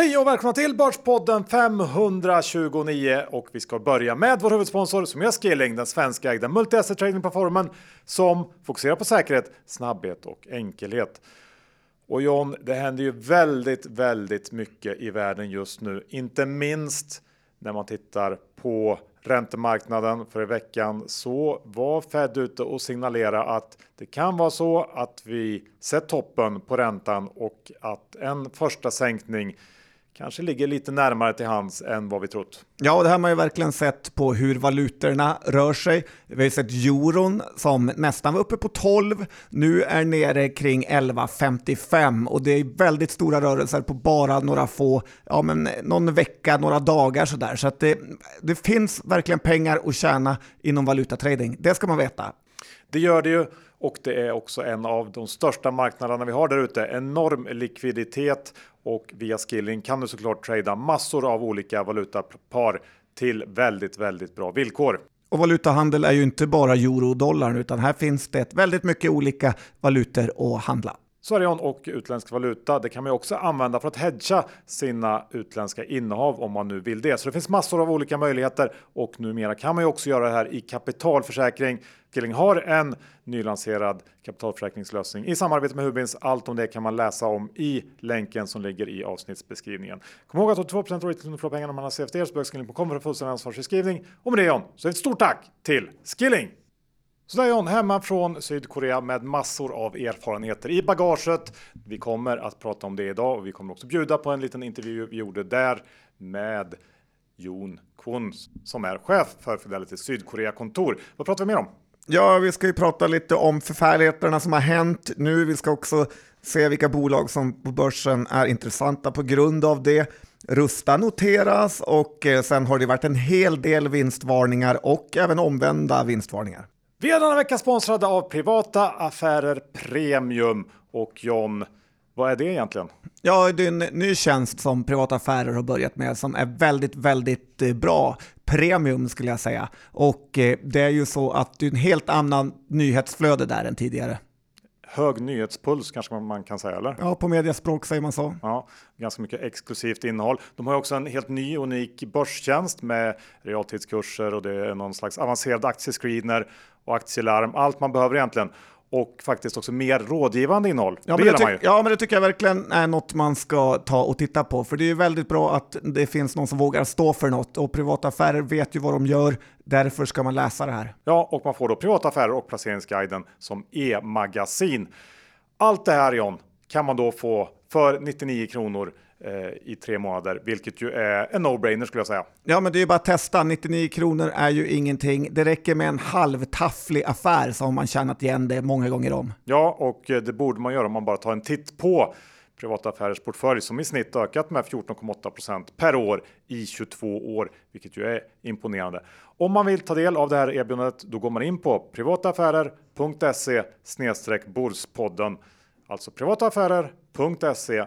Hej och välkomna till Börspodden 529 och vi ska börja med vår huvudsponsor som är Skilling, den svenska ägda multi-asset tradingplattformen som fokuserar på säkerhet, snabbhet och enkelhet. Och John, det händer ju väldigt, väldigt mycket i världen just nu, inte minst när man tittar på räntemarknaden. För i veckan så var Fed ute och signalerade att det kan vara så att vi sett toppen på räntan och att en första sänkning kanske ligger lite närmare till hands än vad vi trott. Ja, och det här har man ju verkligen sett på hur valutorna rör sig. Vi har ju sett euron som nästan var uppe på 12, nu är nere kring 11,55 och det är väldigt stora rörelser på bara några få, ja men någon vecka, några dagar sådär. Så att det, det finns verkligen pengar att tjäna inom valutatrading, det ska man veta. Det gör det ju och det är också en av de största marknaderna vi har där ute. Enorm likviditet och via Skilling kan du såklart trada massor av olika valutapar till väldigt, väldigt bra villkor. Och valutahandel är ju inte bara euro och dollar utan här finns det väldigt mycket olika valutor att handla. Det och utländsk valuta. Det kan man också använda för att hedga sina utländska innehav om man nu vill det. Så det finns massor av olika möjligheter och numera kan man ju också göra det här i kapitalförsäkring. Killing har en nylanserad kapitalförsäkringslösning i samarbete med Hubins. Allt om det kan man läsa om i länken som ligger i avsnittsbeskrivningen. Kom ihåg att 82 roligt att få pengarna om man har CFD så skilling.com för fullständig ansvarsbeskrivning. Och med det John, så ett stort tack till Skilling! Så där John, hemma från Sydkorea med massor av erfarenheter i bagaget. Vi kommer att prata om det idag och vi kommer också bjuda på en liten intervju vi gjorde där med Jon Kwon som är chef för Fidelity Sydkorea kontor. Vad pratar vi mer om? Ja, vi ska ju prata lite om förfärligheterna som har hänt nu. Vi ska också se vilka bolag som på börsen är intressanta på grund av det. Rusta noteras och eh, sen har det varit en hel del vinstvarningar och även omvända vinstvarningar. Vi är denna vecka sponsrade av Privata Affärer Premium. Och John, vad är det egentligen? Ja, det är en ny tjänst som Privata Affärer har börjat med som är väldigt, väldigt eh, bra. Premium skulle jag säga. Och eh, det är ju så att det är en helt annan nyhetsflöde där än tidigare hög nyhetspuls kanske man kan säga eller? Ja, på mediaspråk säger man så. Ja, ganska mycket exklusivt innehåll. De har också en helt ny unik börstjänst med realtidskurser och det är någon slags avancerad aktiescreener och aktielarm. Allt man behöver egentligen och faktiskt också mer rådgivande innehåll. Ja, det men det, ja, men det tycker jag verkligen är något man ska ta och titta på. För det är väldigt bra att det finns någon som vågar stå för något och privata affärer vet ju vad de gör. Därför ska man läsa det här. Ja, och man får då privata affärer och placeringsguiden som e-magasin. Allt det här John kan man då få för 99 kronor i tre månader, vilket ju är en no-brainer skulle jag säga. Ja, men det är ju bara att testa. 99 kronor är ju ingenting. Det räcker med en halvtafflig affär så har man tjänat igen det många gånger om. Ja, och eh, det borde man göra om man bara tar en titt på privata affärers portfölj som i snitt ökat med 14,8% per år i 22 år, vilket ju är imponerande. Om man vill ta del av det här erbjudandet, då går man in på privataaffärer.se snedstreck Borspodden. Alltså privataaffärer.se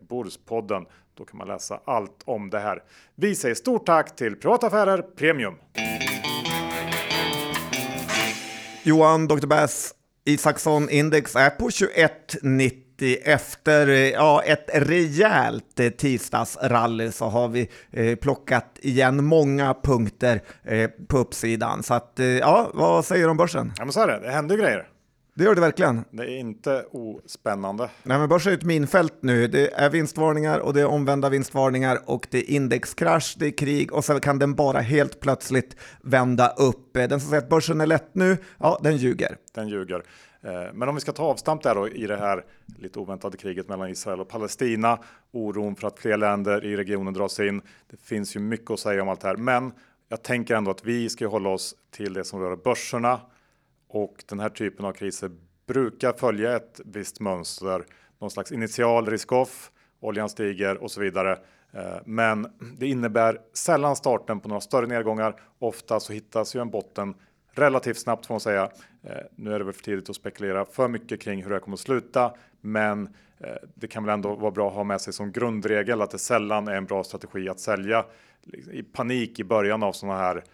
Borspodden. Då kan man läsa allt om det här. Vi säger stort tack till Privata Affärer Premium. Johan Dr. Bass Isaksson Index är på 2190 efter ja, ett rejält eh, tisdagsrally så har vi eh, plockat igen många punkter eh, på uppsidan. Så att, eh, ja, vad säger du om börsen? Ja, men så är det, det händer grejer. Det gör det verkligen. Det är inte ospännande. Nej, men börsen är ett minfält nu. Det är vinstvarningar och det är omvända vinstvarningar och det är indexkrasch, det är krig och så kan den bara helt plötsligt vända upp. Den som säger att börsen är lätt nu, ja, den ljuger. Den ljuger. Eh, men om vi ska ta avstamp där då i det här lite oväntade kriget mellan Israel och Palestina, oron för att fler länder i regionen dras in. Det finns ju mycket att säga om allt det här, men jag tänker ändå att vi ska hålla oss till det som rör börserna och den här typen av kriser brukar följa ett visst mönster, någon slags initial risk-off, oljan stiger och så vidare. Eh, men det innebär sällan starten på några större nedgångar. Ofta så hittas ju en botten relativt snabbt får man säga. Eh, nu är det väl för tidigt att spekulera för mycket kring hur det kommer att sluta, men eh, det kan väl ändå vara bra att ha med sig som grundregel att det sällan är en bra strategi att sälja i panik i början av sådana här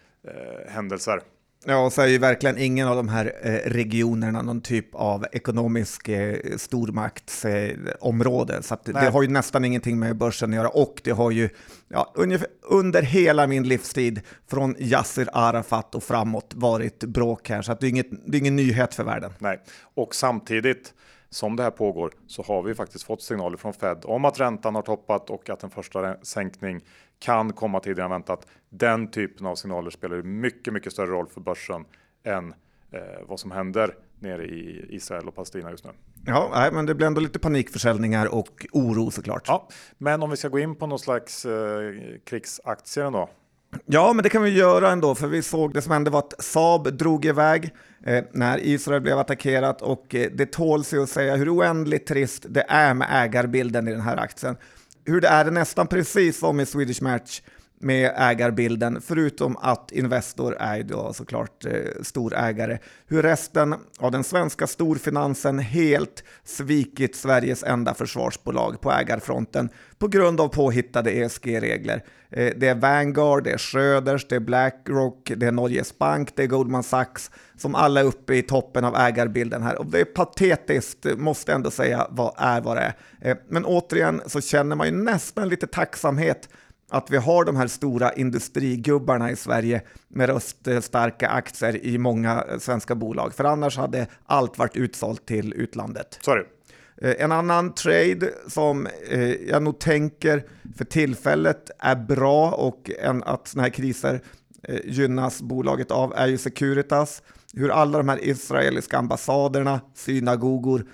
händelser. Ja, och så är ju verkligen ingen av de här eh, regionerna någon typ av ekonomisk eh, stormaktsområde. så det har ju nästan ingenting med börsen att göra och det har ju ja, ungefär, under hela min livstid från Yasser Arafat och framåt varit bråk här. Så det, är inget, det är ingen nyhet för världen. Nej, och samtidigt som det här pågår så har vi faktiskt fått signaler från Fed om att räntan har toppat och att en första sänkning kan komma tidigare än väntat. Den typen av signaler spelar mycket, mycket större roll för börsen än eh, vad som händer nere i Israel och Palestina just nu. Ja, nej, men det blir ändå lite panikförsäljningar och oro såklart. Ja, men om vi ska gå in på någon slags eh, krigsaktier ändå. Ja, men det kan vi göra ändå, för vi såg det som hände var att Saab drog iväg eh, när Israel blev attackerat och eh, det tål sig att säga hur oändligt trist det är med ägarbilden i den här aktien. Hur det är nästan precis som i Swedish Match med ägarbilden, förutom att Investor är då såklart eh, storägare. Hur resten av den svenska storfinansen helt svikit Sveriges enda försvarsbolag på ägarfronten på grund av påhittade ESG-regler. Eh, det är Vanguard, det är Schröders, det är Blackrock, det är Norges Bank, det är Goldman Sachs som alla är uppe i toppen av ägarbilden här. Och det är patetiskt, eh, måste ändå säga, vad är vad det är. Eh, men återigen så känner man ju nästan lite tacksamhet att vi har de här stora industrigubbarna i Sverige med röststarka aktier i många svenska bolag. För annars hade allt varit utsålt till utlandet. Sorry. Eh, en annan trade som eh, jag nog tänker för tillfället är bra och en, att sådana här kriser eh, gynnas bolaget av är ju Securitas. Hur alla de här israeliska ambassaderna, synagogor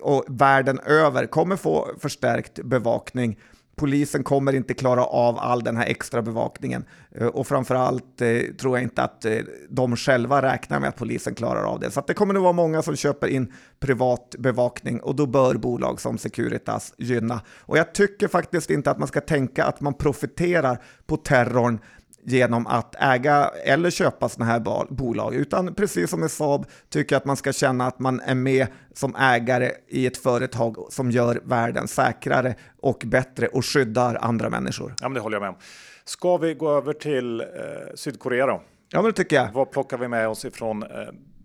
och världen över kommer få förstärkt bevakning polisen kommer inte klara av all den här extra bevakningen. Eh, och framförallt eh, tror jag inte att eh, de själva räknar med att polisen klarar av det. Så det kommer nog vara många som köper in privat bevakning och då bör bolag som Securitas gynna. Och jag tycker faktiskt inte att man ska tänka att man profiterar på terrorn genom att äga eller köpa sådana här bolag, utan precis som med Saab tycker jag att man ska känna att man är med som ägare i ett företag som gör världen säkrare och bättre och skyddar andra människor. Ja, men det håller jag med om. Ska vi gå över till eh, Sydkorea då? Ja, men det tycker jag. Vad plockar vi med oss ifrån eh,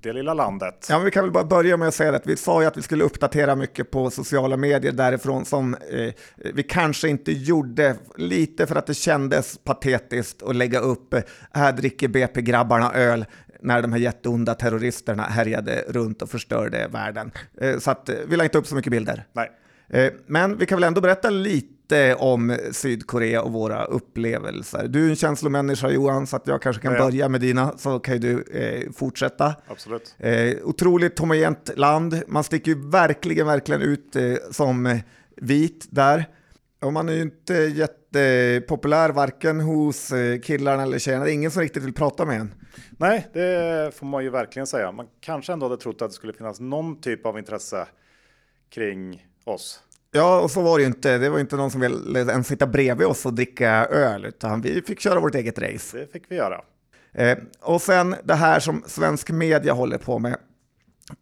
det lilla landet. Ja, men vi kan väl bara börja med att säga att vi sa ju att vi skulle uppdatera mycket på sociala medier därifrån som eh, vi kanske inte gjorde lite för att det kändes patetiskt att lägga upp eh, här dricker BP-grabbarna öl när de här jätteonda terroristerna härjade runt och förstörde världen. Eh, så att, eh, vi la inte upp så mycket bilder. Nej. Eh, men vi kan väl ändå berätta lite om Sydkorea och våra upplevelser. Du är en känslomänniska Johan, så att jag kanske kan ja, ja. börja med dina, så kan du eh, fortsätta. Absolut. Eh, otroligt homogent land. Man sticker ju verkligen, verkligen ut eh, som vit där. Och man är ju inte jättepopulär varken hos eh, killarna eller tjejerna. Det är ingen som riktigt vill prata med en. Nej, det får man ju verkligen säga. Man kanske ändå hade trott att det skulle finnas någon typ av intresse kring oss. Ja, och så var det ju inte. Det var inte någon som ville ens sitta bredvid oss och dricka öl, utan vi fick köra vårt eget race. Det fick vi göra. Eh, och sen det här som svensk media håller på med,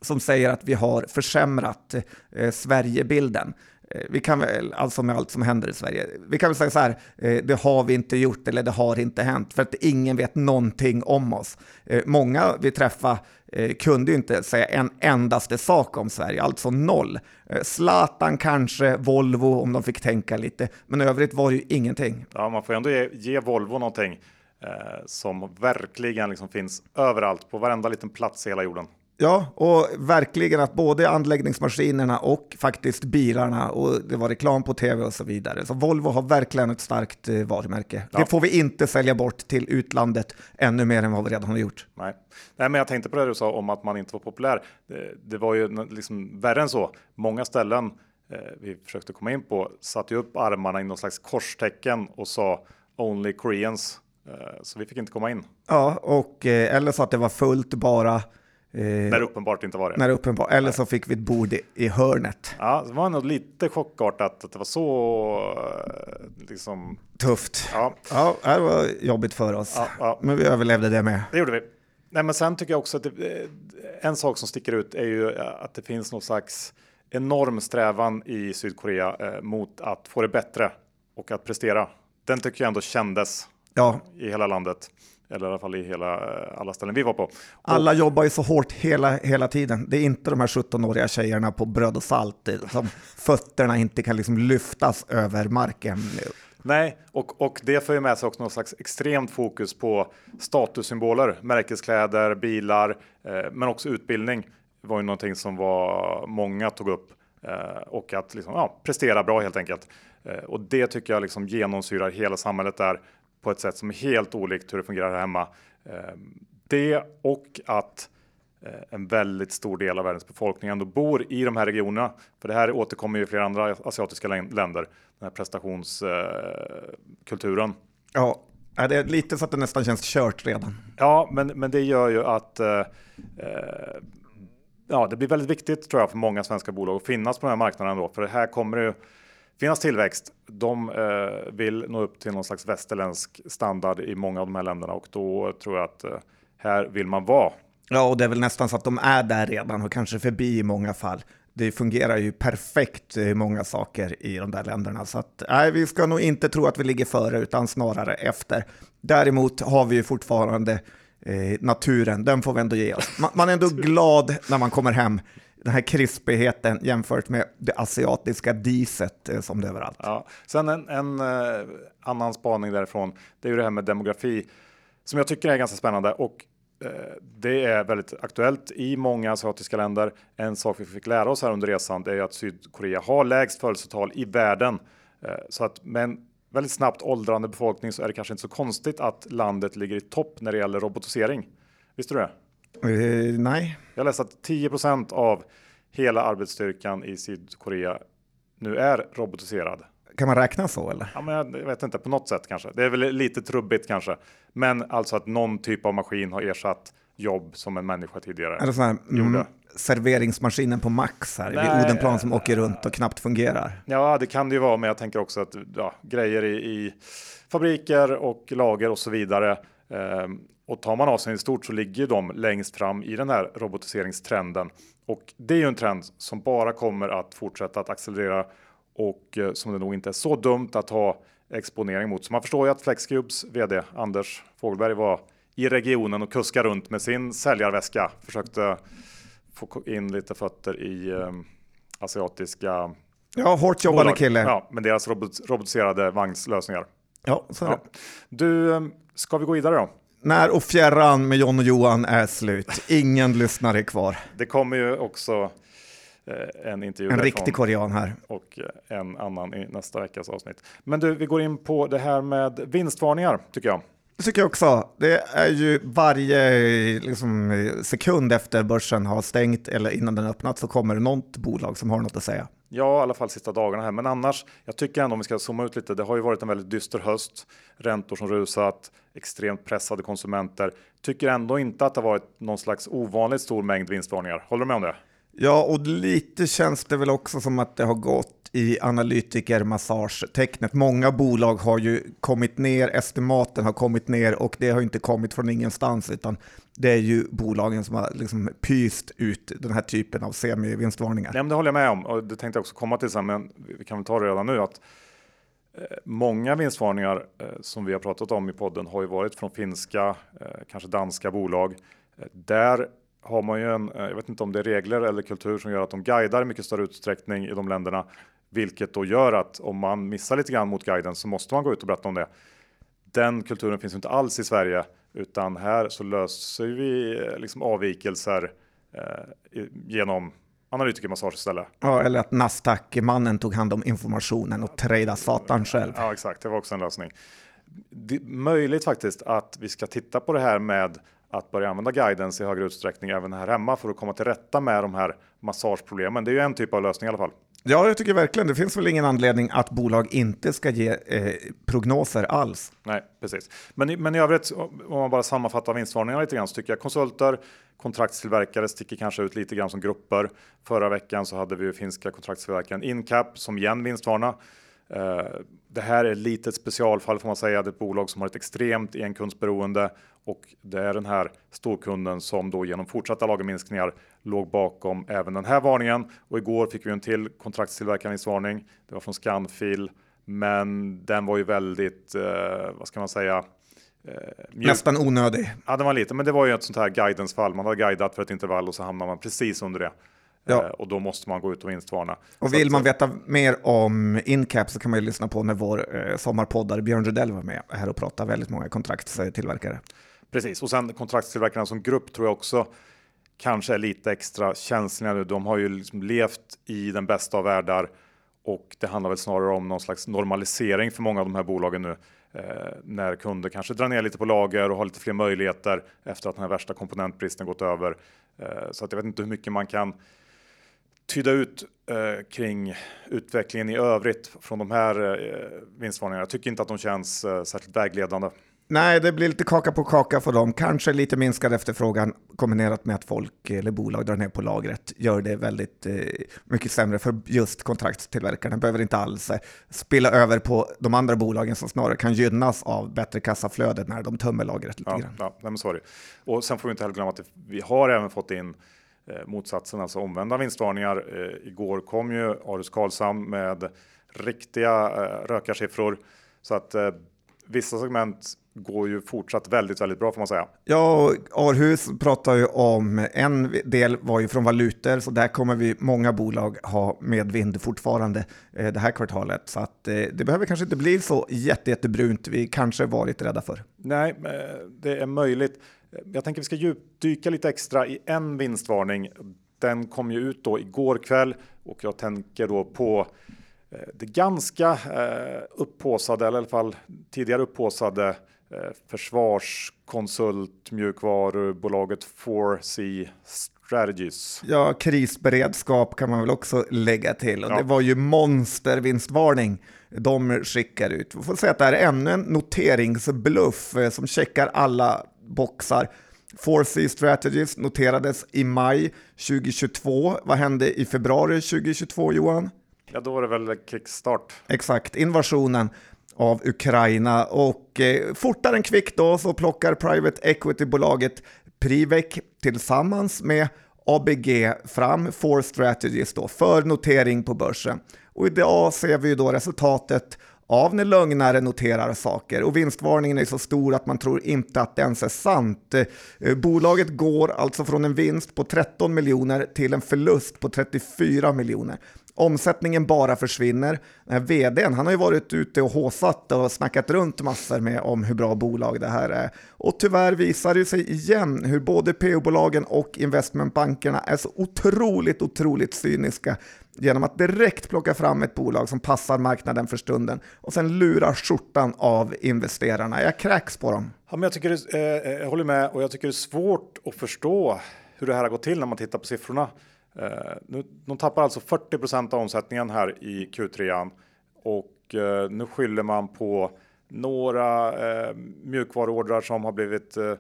som säger att vi har försämrat eh, Sverigebilden. Eh, vi kan väl, alltså med allt som händer i Sverige, vi kan väl säga så här, eh, det har vi inte gjort eller det har inte hänt, för att ingen vet någonting om oss. Eh, många vi träffar Eh, kunde ju inte säga en endaste sak om Sverige, alltså noll. Eh, Zlatan kanske, Volvo om de fick tänka lite, men övrigt var det ju ingenting. Ja, man får ändå ge, ge Volvo någonting eh, som verkligen liksom finns överallt, på varenda liten plats i hela jorden. Ja, och verkligen att både anläggningsmaskinerna och faktiskt bilarna och det var reklam på tv och så vidare. Så Volvo har verkligen ett starkt eh, varumärke. Ja. Det får vi inte sälja bort till utlandet ännu mer än vad vi redan har gjort. Nej, Nej men jag tänkte på det du sa om att man inte var populär. Det, var ju liksom värre än så. Många ställen eh, vi försökte komma in på satte ju upp armarna i någon slags korstecken och sa Only Koreans. Eh, så vi fick inte komma in. Ja, och eller så att det var fullt bara när det uppenbart inte var det. När uppenbart, eller så fick vi ett bord i, i hörnet. Ja, det var nog lite chockartat att det var så eh, liksom... Tufft. Ja. ja, det var jobbigt för oss. Ja, ja. Men vi överlevde det med. Det gjorde vi. Nej, men sen tycker jag också att det, eh, en sak som sticker ut är ju att det finns någon slags enorm strävan i Sydkorea eh, mot att få det bättre och att prestera. Den tycker jag ändå kändes ja. i hela landet. Eller i alla fall i hela, eh, alla ställen vi var på. Och, Alla jobbar ju så hårt hela, hela tiden. Det är inte de här 17-åriga tjejerna på bröd och salt eh, som fötterna inte kan liksom lyftas över marken. Nej, och, och det för ju med sig också någon slags extremt fokus på statussymboler, märkeskläder, bilar, eh, men också utbildning var ju någonting som var många tog upp eh, och att liksom, ja, prestera bra helt enkelt. Eh, och det tycker jag liksom genomsyrar hela samhället där på ett sätt som är helt olikt hur det fungerar här hemma. Eh, det och att eh, en väldigt stor del av världens befolkning ändå bor i de här regionerna. För det här återkommer ju i flera andra asiatiska län- länder, den här prestationskulturen. Ja, ja, det är lite så att det nästan känns kört redan. Ja, men, men det gör ju att eh, eh, ja, det blir väldigt viktigt tror jag för många svenska bolag att finnas på den här marknaden då, för det här kommer ju finnas tillväxt. De eh, vill nå upp till någon slags västerländsk standard i många av de här länderna och då tror jag att eh, här vill man vara. Ja, och det är väl nästan så att de är där redan och kanske förbi i många fall. Det fungerar ju perfekt i många saker i de där länderna. Så att, nej, vi ska nog inte tro att vi ligger före, utan snarare efter. Däremot har vi ju fortfarande eh, naturen, den får vi ändå ge oss. Man, man är ändå glad när man kommer hem. Den här krispigheten jämfört med det asiatiska diset eh, som det är överallt. Ja. Sen en, en eh, annan spaning därifrån, det är ju det här med demografi som jag tycker är ganska spännande och eh, det är väldigt aktuellt i många asiatiska länder. En sak vi fick lära oss här under resan det är att Sydkorea har lägst födelsetal i världen. Eh, så att med en väldigt snabbt åldrande befolkning så är det kanske inte så konstigt att landet ligger i topp när det gäller robotisering. Visste du det? Eh, nej, Jag läste att 10% av hela arbetsstyrkan i Sydkorea nu är robotiserad. kan man räkna så eller? Ja, men jag vet inte, på något sätt kanske. Det är väl lite trubbigt kanske. Men alltså att någon typ av maskin har ersatt jobb som en människa tidigare. Eller här Gjorde. mm, serveringsmaskinen på Max här Nej. vid Odenplan som åker runt och knappt fungerar. Ja, det kan det ju vara, men jag tänker också att ja, grejer i, i fabriker och lager och så vidare. Ehm, och tar man Asien i stort så ligger de längst fram i den här robotiseringstrenden. Och det är ju en trend som bara kommer att fortsätta att accelerera och eh, som det nog inte är så dumt att ha exponering mot. Så man förstår ju att Flexcubes vd Anders Fogelberg var i regionen och kuskade runt med sin säljarväska. Försökte få in lite fötter i eh, asiatiska Ja, hårt jobbande bolag. kille. Ja, med deras robot robotiserade vagnslösningar. Ja, så är Ja. det. Du, eh, ska vi gå vidare då? När och fjärran med John och Johan är slut. Ingen lyssnare är kvar. Det kommer ju också eh, en intervju En riktig korean här. och eh, en annan i nästa veckas avsnitt. Men du, vi går in på det här med vinstvarningar tycker jag. Det tycker jag också. Det är ju varje liksom, sekund efter börsen har stängt eller innan den öppnat så kommer det något bolag som har något att säga. Ja, i alla fall sista dagarna här. Men annars, jag tycker ändå om vi ska zooma ut lite. Det har ju varit en väldigt dyster höst. Räntor som rusat, extremt pressade konsumenter. Tycker ändå inte att det har varit någon slags ovanligt stor mängd vinstvarningar. Håller du med om det? Ja, och lite känns det väl också som att det har gått i analytikermassagetecknet. Många bolag har ju kommit ner, estimaten har kommit ner och det har inte kommit från ingenstans utan det är ju bolagen som har liksom pyst ut den här typen av semi-vinstvarningar. Nej, men det håller jag med om och det tänkte jag också komma till sen, men vi kan väl ta det redan nu att eh, många vinstvarningar eh, som vi har pratat om i podden har ju varit från finska, eh, kanske danska bolag. Där har man ju en, jag vet inte om det är regler eller kultur som gör att de guidar i mycket större utsträckning i de länderna, vilket då gör att om man missar lite grann mot guiden så måste man gå ut och berätta om det. Den kulturen finns inte alls i Sverige, utan här så löser vi eh, liksom avvikelser eh, genom analytikermassage istället. Ja, eller att Nasdaq-mannen tog hand om informationen och tradea satan själv. Ja, exakt. Det var också en lösning. Det är möjligt faktiskt att vi ska titta på det här med att börja använda guidance i högre utsträckning även här hemma för att komma till rätta med de här massageproblemen. Det är ju en typ av lösning i alla fall. Ja, jag tycker verkligen det finns väl ingen anledning att bolag inte ska ge eh, prognoser alls. Nej, precis. Men, i- men i övrigt, om man bara sammanfattar vinstvarningarna lite grann, så tycker jag konsulter, kontraktstillverkare sticker kanske ut lite grann som grupper. Förra veckan så hade vi ju finska kontraktstillverkaren Incap som igen vinstvarna. Eh, Det här är ett litet specialfall får man säga. Det är ett bolag som har ett extremt enkundsberoende och det är den här storkunden som då genom fortsatta lagerminskningar låg bakom även den här varningen. Och igår fick vi en till kontraktstillverkarvinstvarning. Det var från Scanfil, men den var ju väldigt, eh, vad ska man säga, mjuk... Nästan onödig. Ja, den var lite, men det var ju ett sånt här guidance-fall. Man har guidat för ett intervall och så hamnar man precis under det. Ja. Eh, och då måste man gå ut och vinstvarna. Och vill man veta mer om Incap så kan man ju lyssna på när vår eh, sommarpoddare Björn Rydell var med här och pratade väldigt många kontraktstillverkare. Precis, och sen kontraktstillverkarna som grupp tror jag också kanske är lite extra känsliga nu. De har ju liksom levt i den bästa av världar och det handlar väl snarare om någon slags normalisering för många av de här bolagen nu. Eh, när kunder kanske drar ner lite på lager och har lite fler möjligheter efter att den här värsta komponentbristen gått över. Eh, så att jag vet inte hur mycket man kan tyda ut eh, kring utvecklingen i övrigt från de här eh, vinstvarningarna. Jag tycker inte att de känns eh, särskilt vägledande. Nej, det blir lite kaka på kaka för dem. Kanske lite minskad efterfrågan kombinerat med att folk eller bolag drar ner på lagret gör det väldigt eh, mycket sämre för just kontraktstillverkarna. Behöver inte alls eh, spilla över på de andra bolagen som snarare kan gynnas av bättre kassaflöde när de tömmer lagret lite ja, grann. Ja, nej, men så Och sen får vi inte heller glömma att vi har även fått in motsatsen, alltså omvända vinstvarningar. Eh, igår kom ju Arus Karlshamn med riktiga eh, rökarsiffror så att eh, vissa segment går ju fortsatt väldigt, väldigt bra får man säga. Ja, Arhus pratar ju om, en del var ju från valutor, så där kommer vi många bolag ha medvind fortfarande eh, det här kvartalet. Så att eh, det behöver kanske inte bli så jätte, jättebrunt vi kanske varit rädda för. Nej, eh, det är möjligt. Jag tänker vi ska djupdyka lite extra i en vinstvarning. Den kom ju ut då igår kväll och jag tänker då på det ganska upphåsade, eller i alla fall tidigare upphåsade Eh, försvarskonsult mjukvarubolaget 4C Strategies. Ja, krisberedskap kan man väl också lägga till. Och ja. Det var ju monstervinstvarning de skickar ut. Vi får säga att det här är ännu en noteringsbluff eh, som checkar alla boxar. 4C Strategies noterades i maj 2022. Vad hände i februari 2022, Johan? Ja, då var det väl kickstart. Exakt, invasionen av Ukraina och eh, fortare än kvickt då så plockar Private Equity-bolaget Privec tillsammans med ABG fram Four Strategies då för notering på börsen. Och idag ser vi ju då resultatet av när lögnare noterar saker och vinstvarningen är så stor att man tror inte att det ens är sant. Eh, bolaget går alltså från en vinst på 13 miljoner till en förlust på 34 miljoner. Omsättningen bara försvinner. vdn han har ju varit ute och håsat och snackat runt massor med om hur bra bolag det här är. Och tyvärr visar det sig igen hur både PO-bolagen och investmentbankerna är så otroligt, otroligt cyniska genom att direkt plocka fram ett bolag som passar marknaden för stunden och sen lura skjortan av investerarna. Jag kräks på dem. Ja, men jag, tycker eh, eh, jag håller med och jag tycker det är svårt att förstå hur det här har gått till när man tittar på siffrorna. Eh, nu, de tappar alltså 40% av omsättningen här i Q3 och eh, nu skyller man på några eh, mjukvaruordrar som har blivit eh,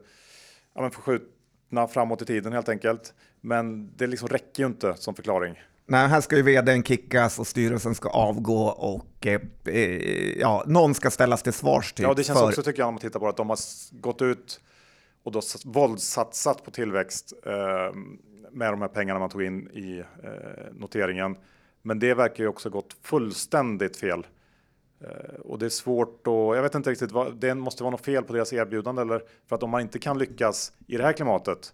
ja, men förskjutna framåt i tiden helt enkelt. Men det liksom räcker ju inte som förklaring. Nej, här ska ju vdn kickas och styrelsen ska avgå och eh, eh, ja, någon ska ställas till svars. Typ, ja, det känns för... också tycker jag om man tittar på att de har gått ut och då våldsatsat på tillväxt. Eh, med de här pengarna man tog in i eh, noteringen. Men det verkar ju också gått fullständigt fel. Eh, och det är svårt och jag vet inte riktigt vad det måste vara något fel på deras erbjudande eller för att om man inte kan lyckas i det här klimatet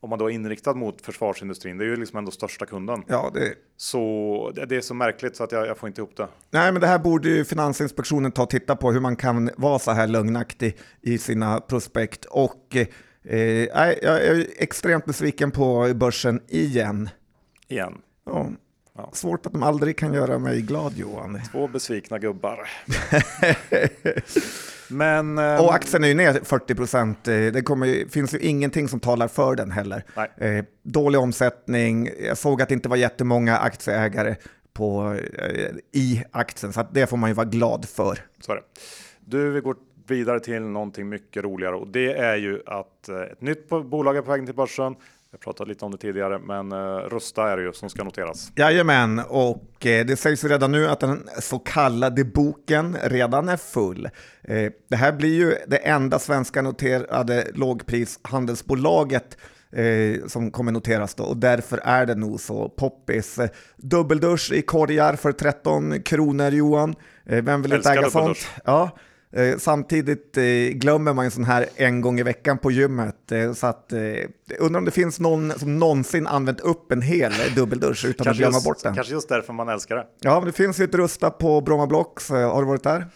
om man då är inriktad mot försvarsindustrin, det är ju liksom ändå största kunden. Ja, det... Så det, det är så märkligt så att jag, jag, får inte ihop det. Nej, men det här borde ju Finansinspektionen ta och titta på hur man kan vara så här lögnaktig i sina prospekt och eh, jag är extremt besviken på börsen igen. Igen? Ja. Ja. Svårt att de aldrig kan göra mig glad Johan. Två besvikna gubbar. Men, eh, och aktien är ju ner 40 procent. Eh, det kommer, finns ju ingenting som talar för den heller. Eh, dålig omsättning. Jag såg att det inte var jättemånga aktieägare på, i aktien, så det får man ju vara glad för. Så är det. Du, vi går vidare till någonting mycket roligare och det är ju att ett nytt bolag är på väg till börsen. Jag pratade lite om det tidigare, men uh, Rusta är det ju som ska noteras. Jajamän, och eh, det sägs redan nu att den så kallade boken redan är full. Eh, det här blir ju det enda svenska noterade lågprishandelsbolaget eh, som kommer noteras då och därför är det nog så poppis. Dubbeldusch i korgar för 13 kronor Johan. Eh, vem vill inte äga sånt? Ja. Eh, samtidigt eh, glömmer man ju sån här en gång i veckan på gymmet. Eh, så att, undrar om det finns någon som någonsin använt upp en hel dubbeldusch utan att glömma just, bort den. Kanske just därför man älskar det. Ja, men det finns ju ett Rusta på Bromma Blocks. Har du varit där?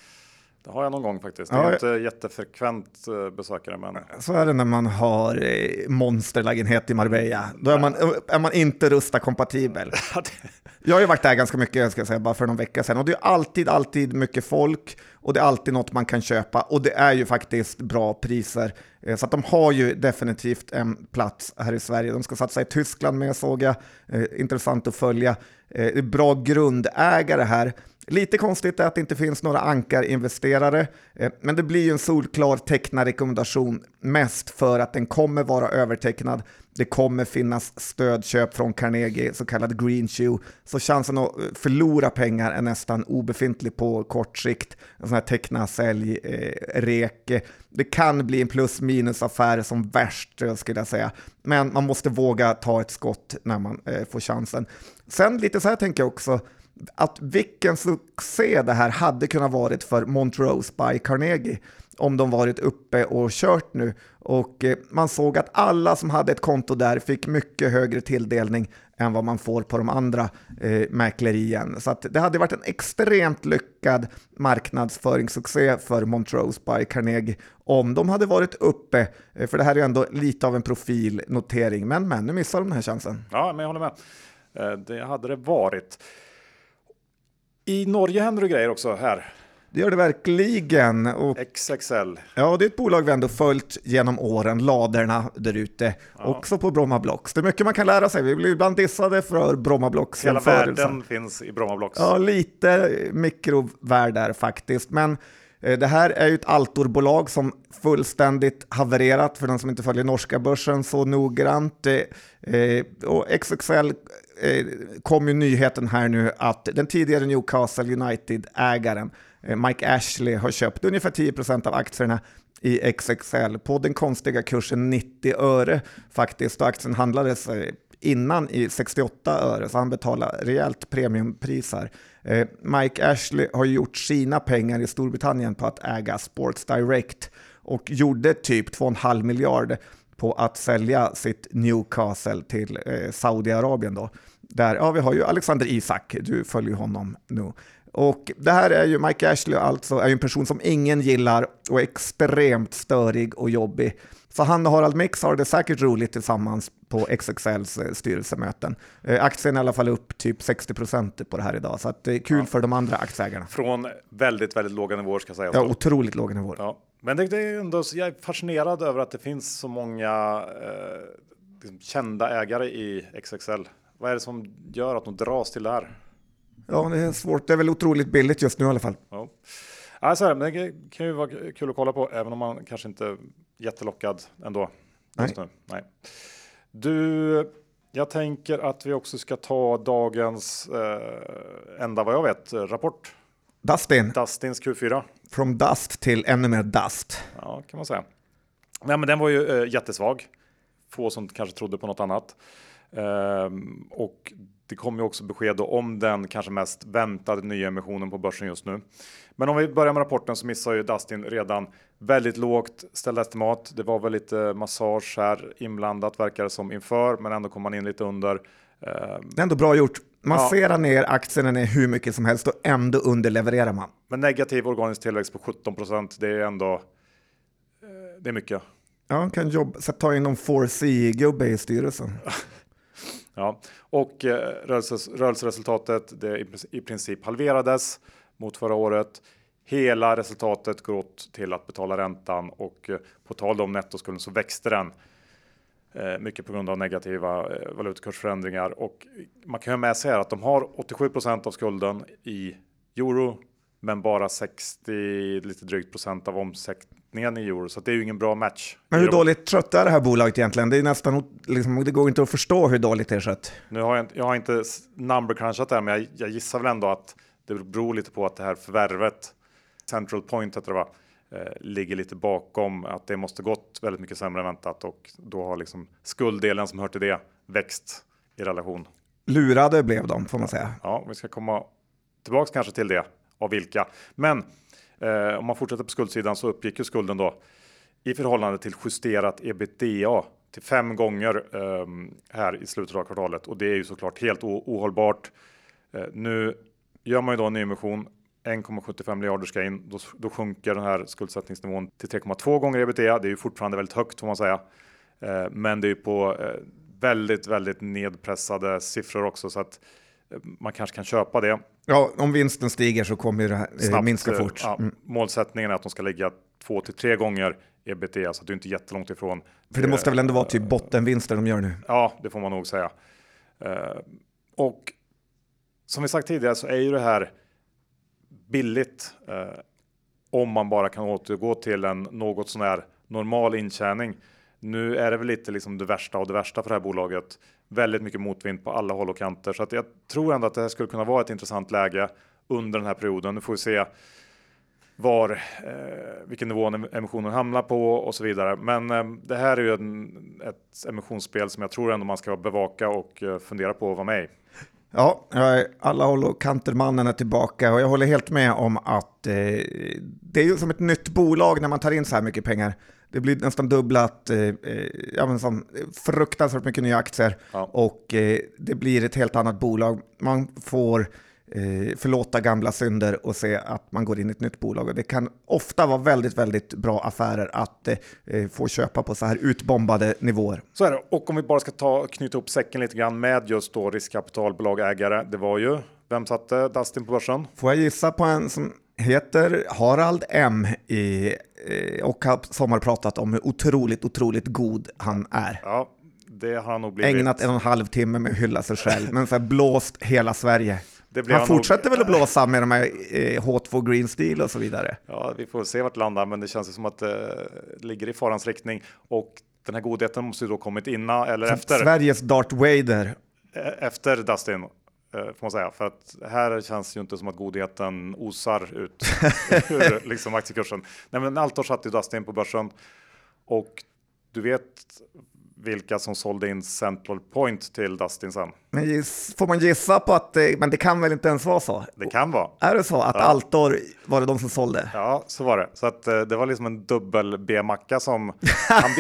Det har jag någon gång faktiskt. Ja, Jag är jag- inte jättefrekvent eh, besökare, men Så är det när man har eh, monsterlägenhet i Marbella. Då är man, är man inte Rusta-kompatibel. Jag har ju varit där ganska mycket, ska jag säga, bara för någon vecka sedan. Och det är alltid, alltid mycket folk och det är alltid något man kan köpa. Och det är ju faktiskt bra priser. Eh, Så att de har ju definitivt en plats här i Sverige. De ska satsa i Tyskland med, såg jag. Eh, Intressant att följa. Eh, det är Bra grundägare här. Lite konstigt är att det inte finns några ankarinvesterare, eh, men det blir ju en solklar tecknarrekommendation mest för att den kommer vara övertecknad. Det kommer finnas stödköp från Carnegie, så kallad green shoe, så chansen att eh, förlora pengar är nästan obefintlig på kort sikt. En sån här teckna, sälj, eh, rek. Eh, det kan bli en plus minus affär som värst skulle jag säga, men man måste våga ta ett skott när man eh, får chansen. Sen lite så här tänker jag också, att vilken succé det här hade kunnat varit för Montrose by Carnegie om de varit uppe och kört nu. Och eh, man såg att alla som hade ett konto där fick mycket högre tilldelning än vad man får på de andra eh, mäklerien. Så att det hade varit en extremt lyckad marknadsföringssuccé för Montrose by Carnegie om de hade varit uppe, eh, för det här är ju ändå lite av en profilnotering. Men, men nu missar de den här chansen. ja, men jag håller med. Eh, det hade det varit. I Norge händer det grejer också här. Det gör det verkligen. Och XXL. Ja, det är ett bolag vi ändå följt genom åren, ladorna där ute, också på Bromma Blocks. Det är mycket man kan lära sig. Vi blir ibland dissade för Bromma Blocks Hela världen finns i Bromma Blocks. Ja, lite mikrovärld där faktiskt. Men eh, det här är ju ett Altor-bolag som fullständigt havererat för den som inte följer norska börsen så noggrant. Eh, eh, och XXL Eh, kom ju nyheten här nu att den tidigare Newcastle United-ägaren eh, Mike Ashley har köpt ungefär 10% av aktierna i XXL på den konstiga kursen 90 öre faktiskt. Och aktien handlades eh, innan i 68 öre, så han betalar rejält premiumpris här. Eh, Mike Ashley har gjort sina pengar i Storbritannien på att äga Sports Direct och gjorde typ 2,5 miljarder på att sälja sitt Newcastle till eh, Saudiarabien då. Där, ja, vi har ju Alexander Isak, du följer honom nu. Och det här är ju Mike Ashley alltså, är en person som ingen gillar och är extremt störig och jobbig. Så han och Harald Mix har det säkert roligt tillsammans på XXLs eh, styrelsemöten. Eh, aktien är i alla fall upp typ 60% på det här idag, så det är kul för de andra aktieägarna. Från väldigt, väldigt låga nivåer ska sägas. Ja, då. otroligt låga nivåer. Ja, men det, det är ändå, jag är fascinerad över att det finns så många eh, liksom kända ägare i XXL. Vad är det som gör att de dras till det här? Ja, det är svårt. Det är väl otroligt billigt just nu i alla fall. Ja. Alltså, det kan ju vara kul att kolla på, även om man kanske inte är jättelockad ändå. Just Nu. Nej. Du, jag tänker att vi också ska ta dagens eh, enda vad jag vet rapport. Dustin, Dustins Q4. From dust till ännu mer dust. Ja, kan man säga. Nej, men den var ju eh, jättesvag. Få som kanske trodde på något annat. Ehm, och det kom ju också besked om den kanske mest väntade nya emissionen på börsen just nu. Men om vi börjar med rapporten så missar ju Dustin redan väldigt lågt ställda estimat. Det var väl lite massage här inblandat verkar det som inför, men ändå kom man in lite under. Ehm, ändå bra gjort. Man Ja. ner aktierna ner hur mycket som helst och ändå underlevererar man. men negativ organisk tillväxt på 17 procent, det är ändå eh, det är mycket. Ja, kan jobba, så ta in någon 4C-gubbe i styrelsen. Ja, och eh, rörelses, rörelseresultatet det i, princip- i princip halverades mot förra året. Hela resultatet går åt till att betala räntan och eh, på tal om nettoskulden så växte den. Eh, mycket på grund av negativa eh, valutakursförändringar och man kan ha med sig här att de har 87% av skulden i euro, men bara 60 lite drygt procent av omsättningen i euro, så det är ju ingen bra match. Men hur dåligt trött är det här bolaget egentligen? Det är nästan, liksom, det går inte att förstå hur dåligt det är skött. Nu har jag, inte- jag har inte number crunchat det här, men jag, jag gissar väl ändå att det beror lite på att det här förvärvet, Central Point heter det va, ligger lite bakom att det måste gått väldigt mycket sämre än väntat och då har liksom skulddelen som hör till det växt i relation. Lurade blev de, får man säga. Ja, vi ska komma tillbaks kanske till det av vilka. Men Eh, om man fortsätter på skuldsidan så uppgick ju skulden då i förhållande till justerat ebitda till fem gånger eh, här i slutet av kvartalet och det är ju såklart helt ohållbart. Eh, nu gör man ju då en nyemission 1,75 miljarder ska in, då, då sjunker den här skuldsättningsnivån till 3,2 gånger ebitda. Det är ju fortfarande väldigt högt får man säga, eh, men det är ju på eh, väldigt, väldigt nedpressade siffror också så att eh, man kanske kan köpa det. Ja, om vinsten stiger så kommer det här eh, Snabbt, minska eh, fort. Ja, mm. Målsättningen är att de ska ligga två till tre gånger ebitda, så det är inte jättelångt ifrån. För det måste väl ändå vara typ bottenvinster de gör nu? Ja, det får man nog säga. Och som vi sagt tidigare så är ju det här billigt eh, om man bara kan återgå till en något sån här normal intjäning. Nu är det väl lite liksom det värsta av det värsta för det här bolaget. Väldigt mycket motvind på alla håll och kanter så att jag tror ändå att det här skulle kunna vara ett intressant läge under den här perioden. Nu får vi se var eh, vilken nivå emissionen hamnar på och så vidare. Men eh, det här är ju en, ett emissionsspel som jag tror ändå man ska bevaka och eh, fundera på att vara med i. Ja, alla håll och kanter-mannen är tillbaka och jag håller helt med om att eh, det är ju som ett nytt bolag när man tar in så här mycket pengar. Det blir nästan dubblat, eh, eh, ja, men som, fruktansvärt mycket nya aktier ja. och eh, det blir ett helt annat bolag. Man får eh, förlåta gamla synder och se att man går in i ett nytt bolag. Och det kan ofta vara väldigt, väldigt bra affärer att eh, få köpa på så här utbombade nivåer. Så är det. Och om vi bara ska ta, knyta upp säcken lite grann med just då riskkapitalbolag ägare. Det var ju, vem satte Dustin på börsen? Får jag gissa på en som heter Harald M i, eh, och som har pratat om hur otroligt, otroligt god han är. Ja, det har han nog blivit. Ägnat en och en halv timme med att hylla sig själv, men så blåst hela Sverige. Han, fortsätter nog... väl att blåsa med de här eh, H2 Green Steel och så vidare. Ja, vi får se vart det landar, men det känns som att det eh, ligger i farans riktning. Och den här godheten måste ju då kommit innan eller efter. Sveriges Darth Vader. E-, efter Dustin. Eh, får man säga. För att här känns ju inte som att godheten osar ut ur liksom aktiekursen. Nej, men Altor satte ju Dustin på börsen och du vet vilka som sålde in Central Point till Dustin sen. Men giss, får man gissa på att men det kan väl inte ens vara så? Det kan vara. Är det så att ja. Altor var det de som sålde? Ja, så var det. Så att eh, det var liksom en dubbel B-macka som han,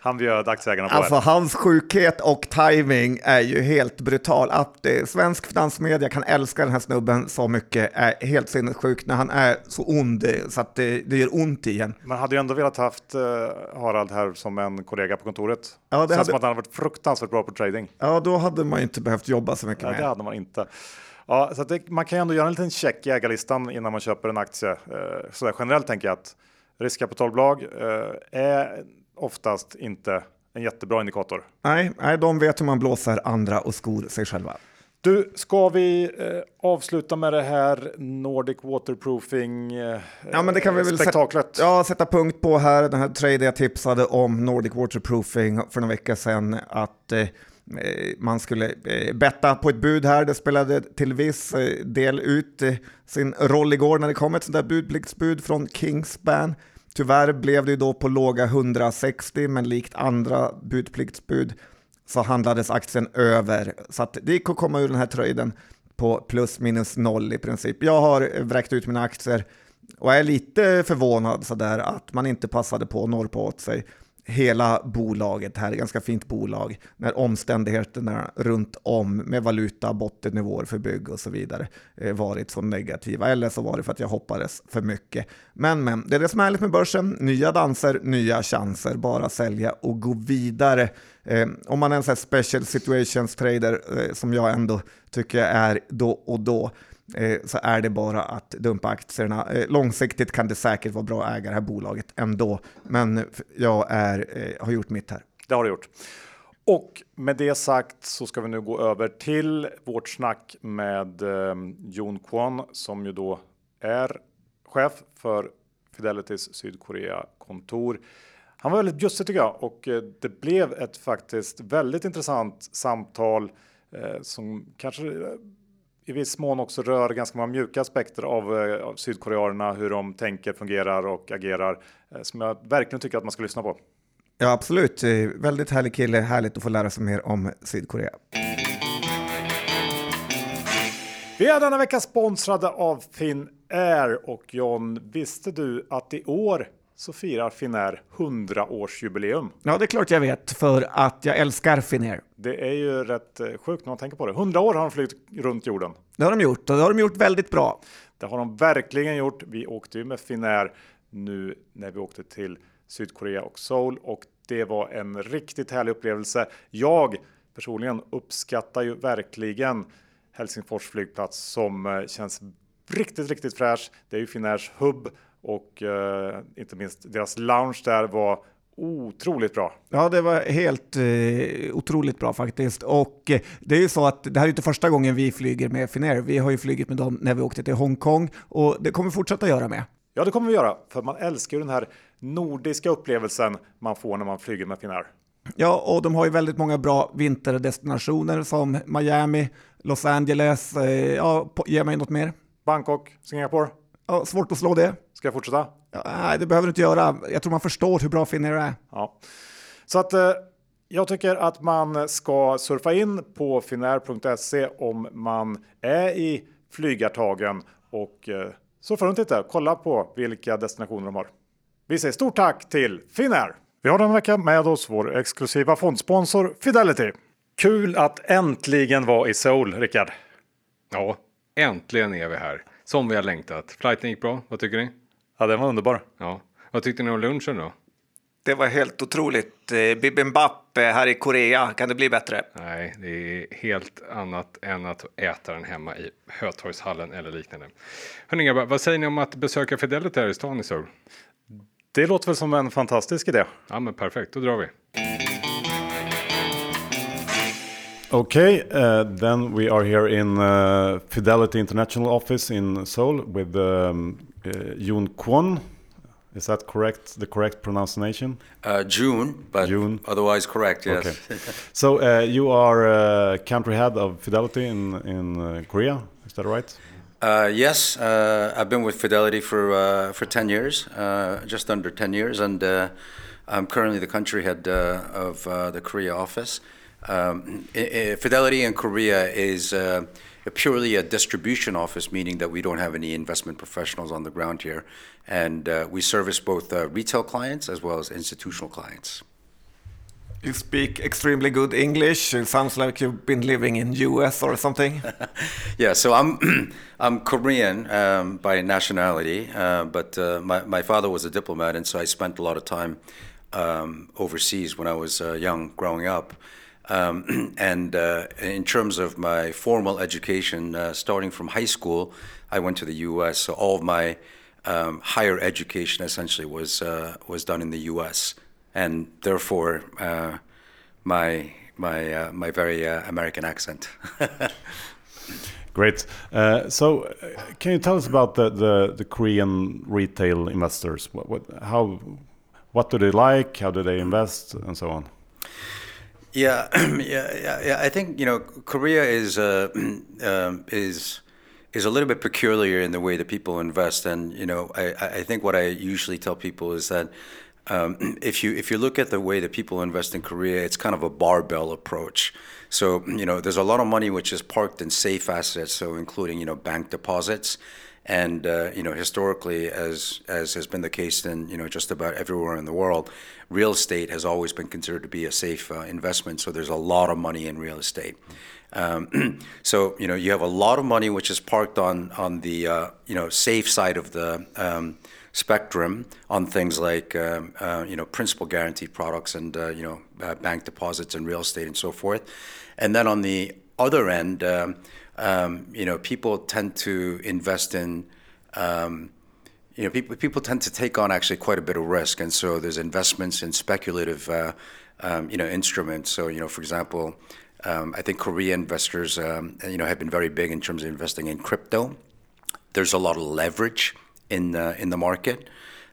han bjöd aktieägarna på. Alltså det. hans sjukhet och timing är ju helt brutal. Att eh, svensk finansmedia kan älska den här snubben så mycket är helt sinnessjukt när han är så ond eh, så att det, det gör ont igen. Man hade ju ändå velat haft eh, Harald här som en kollega på kontoret. Ja, det Känns hade... som att han varit fruktansvärt bra på trading. Ja, då hade man inte behövt jobba så mycket Nej, mer. det hade man inte. Ja, så det, man kan ju ändå göra en liten check i ägarlistan innan man köper en aktie. Eh, så där, generellt tänker jag att riskkapitalbolag eh, är oftast inte en jättebra indikator. Nej, nej, de vet hur man blåser andra och skor sig själva. Du, ska vi eh, avsluta med det här Nordic Waterproofing eh, ja, men det kan vi väl spektaklet? Sätta, ja, sätta punkt på här. Den här trade jag tipsade om Nordic Waterproofing för några veckor sedan att eh, man skulle eh, betta på ett bud här. Det spelade till viss eh, del ut eh, sin roll igår när det kom ett sånt där budpliktsbud från Kingspan. Tyvärr blev det ju då på låga 160, men likt andra budpliktsbud så handlades aktien över. Så att det gick att komma ur den här tröjden på plus minus noll i princip. Jag har vräkt ut mina aktier och är lite förvånad sådär att man inte passade på att norpa åt sig hela bolaget här, ett ganska fint bolag, när omständigheterna runt om med valuta, bottennivåer för bygg och så vidare eh, varit så negativa. Eller så var det för att jag hoppades för mycket. Men, men, det är det som är härligt med börsen. Nya danser, nya chanser, bara sälja och gå vidare. Eh, om man är en sån här special situations trader eh, som jag ändå tycker jag är då och då, Eh, så är det bara att dumpa aktierna. Eh, långsiktigt kan det säkert vara bra att äga det här bolaget ändå, men jag är, eh, har gjort mitt här. Det har du gjort. Och med det sagt så ska vi nu gå över till vårt snack med ehm, Jon Kwon som ju då är chef för Fidelitys Sydkorea-kontor. Han var väldigt bjussig tycker jag och det blev ett faktiskt väldigt intressant samtal som kanske i viss mån också rör ganska många mjuka aspekter av, eh, av sydkoreanerna, hur de tänker, fungerar och agerar, eh, som jag verkligen tycker att man ska lyssna på. Ja, absolut. Väldigt härlig kille, härligt att få lära sig mer om Sydkorea. Vi är denna vecka sponsrade av Finn är. Och John, visste du att i år så firar Finnair 100-årsjubileum? Ja, det är klart jag vet, för att jag älskar Finnair. Det är ju rätt eh, sjukt när man tänker på det. 100 år har de flugit runt jorden. Det har de gjort och det har de gjort väldigt bra. Det har de verkligen gjort. Vi åkte ju med Finnair nu när vi åkte till Sydkorea och Seoul och det var en riktigt härlig upplevelse. Jag personligen uppskattar ju verkligen Helsingfors flygplats som eh, känns riktigt, riktigt fräsch. Det är ju Finnairs hubb och eh, inte minst deras lounge där var otroligt bra. Ja, det var helt eh, otroligt bra faktiskt. Och eh, det är ju så att det här är inte första gången vi flyger med Finnair. Vi har ju flugit med dem när vi åkte till Hongkong och det kommer vi fortsätta göra med. Ja, det kommer vi göra, för man älskar ju den här nordiska upplevelsen man får när man flyger med Finnair. Ja, och de har ju väldigt många bra vinterdestinationer som Miami, Los Angeles. Eh, ja, ge mig något mer. Bangkok, Singapore. Ja, svårt att slå det. Ska jag fortsätta? Ja, nej, det behöver du inte göra. Jag tror man förstår hur bra Finnair är. Ja. Så att eh, jag tycker att man ska surfa in på finnair.se om man är i flygartagen och eh, surfa runt lite. Kolla på vilka destinationer de har. Vi säger stort tack till Finnair! Vi har den vecka med oss vår exklusiva fondsponsor Fidelity. Kul att äntligen vara i Seoul, Rickard. Ja, äntligen är vi här. Som vi har längtat. Flighten gick bra, vad tycker ni? Ja, den var underbar. Ja. Vad tyckte ni om lunchen då? Det var helt otroligt. Eh, bibimbap här i Korea, kan det bli bättre? Nej, det är helt annat än att äta den hemma i Hötorgshallen eller liknande. Hörni grabbar, vad säger ni om att besöka Fidelity här i stan i Seoul? Det låter väl som en fantastisk idé. Ja, men perfekt, då drar vi. Okay, uh, then we are here in uh, Fidelity International office in Seoul with um, uh, Yoon Kwon. Is that correct? The correct pronunciation? Uh, June, but June. otherwise correct. Yes. Okay. so uh, you are uh, country head of Fidelity in in uh, Korea. Is that right? Uh, yes, uh, I've been with Fidelity for uh, for ten years, uh, just under ten years, and uh, I'm currently the country head uh, of uh, the Korea office. Um, Fidelity in Korea is uh, purely a distribution office, meaning that we don't have any investment professionals on the ground here, and uh, we service both uh, retail clients as well as institutional clients. You speak extremely good English. It sounds like you've been living in US or something. Yeah, so I'm I'm Korean um, by nationality, uh, but uh, my my father was a diplomat, and so I spent a lot of time um, overseas when I was uh, young, growing up. Um, and uh, in terms of my formal education, uh, starting from high school, I went to the U.S. So all of my um, higher education essentially was uh, was done in the U.S. and therefore uh, my my uh, my very uh, American accent. Great. So, can you tell us about the, the, the Korean retail investors? What, what how what do they like? How do they invest, and so on? Yeah, yeah, yeah. I think you know Korea is uh, um, is is a little bit peculiar in the way that people invest, and you know I, I I think what I usually tell people is that um, if you if you look at the way that people invest in Korea, it's kind of a barbell approach. So you know there's a lot of money which is parked in safe assets, so including you know bank deposits. And uh, you know, historically, as as has been the case in you know just about everywhere in the world, real estate has always been considered to be a safe uh, investment. So there's a lot of money in real estate. Um, so you know, you have a lot of money which is parked on on the uh, you know safe side of the um, spectrum on things like um, uh, you know principal guaranteed products and uh, you know uh, bank deposits and real estate and so forth. And then on the other end, um, you know, people tend to invest in um, you know, people people tend to take on actually quite a bit of risk, and so there's investments in speculative, uh, um, you know, instruments. So you know, for example, um, I think Korean investors, um, you know, have been very big in terms of investing in crypto. There's a lot of leverage in the in the market,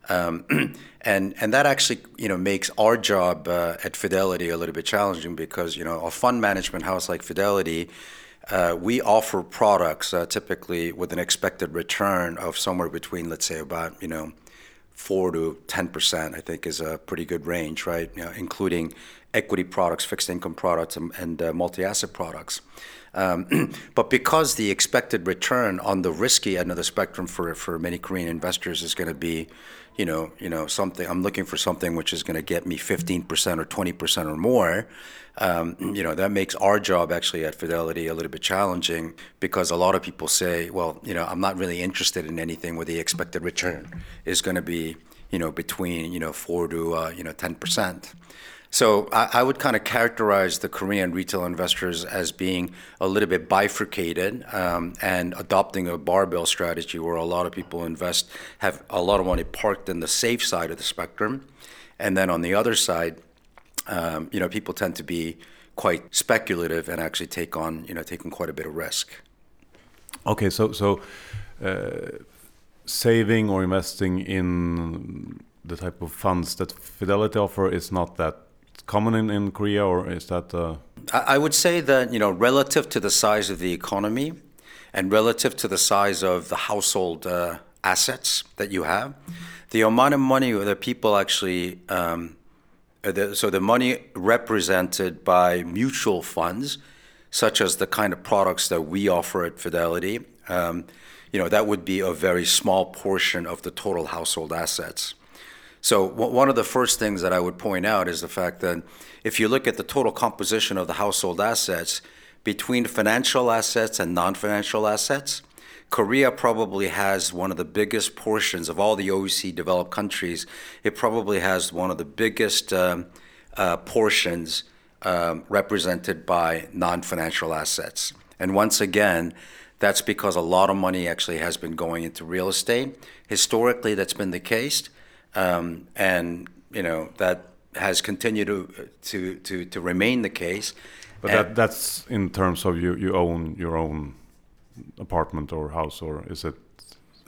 um, and and that actually you know makes our job uh, at Fidelity a little bit challenging because you know a fund management house like Fidelity. Uh, we offer products uh, typically with an expected return of somewhere between, let's say, about you know, four to ten percent. I think is a pretty good range, right? You know, including equity products, fixed income products, and, uh, multi-asset products. Um, but because the expected return on the risky end of the spectrum for, for many Korean investors is going to be, you know, you know, something. I'm looking for something which is going to get me 15% or 20% or more. Um, you know, that makes our job actually at Fidelity a little bit challenging because a lot of people say, well, you know, I'm not really interested in anything where the expected return is going to be, you know, between you know four to uh, you know 10%. So I, I would kind of characterize the Korean retail investors as being a little bit bifurcated um, and adopting a barbell strategy where a lot of people invest, have a lot of money parked in the safe side of the spectrum. And then on the other side, um, you know, people tend to be quite speculative and actually take on, you know, taking quite a bit of risk. Okay, so so uh, saving or investing in the type of funds that Fidelity offer is not that common in, in Korea, or is that? Uh... I, I would say that you know, relative to the size of the economy, and relative to the size of the household uh, assets that you have, the amount of money that people actually, um, the, so the money represented by mutual funds, such as the kind of products that we offer at Fidelity, um, you know, that would be a very small portion of the total household assets. So one of the first things that I would point out is the fact that if you look at the total composition of the household assets between financial assets and non-financial assets, Korea probably has one of the biggest portions of all the OECD developed countries. It probably has one of the biggest um, uh, portions um, represented by non-financial assets. And once again, that's because a lot of money actually has been going into real estate. Historically, that's been the case. Um, and you know that has continued to to to, to remain the case. But that, that's in terms of you you own your own apartment or house, or is it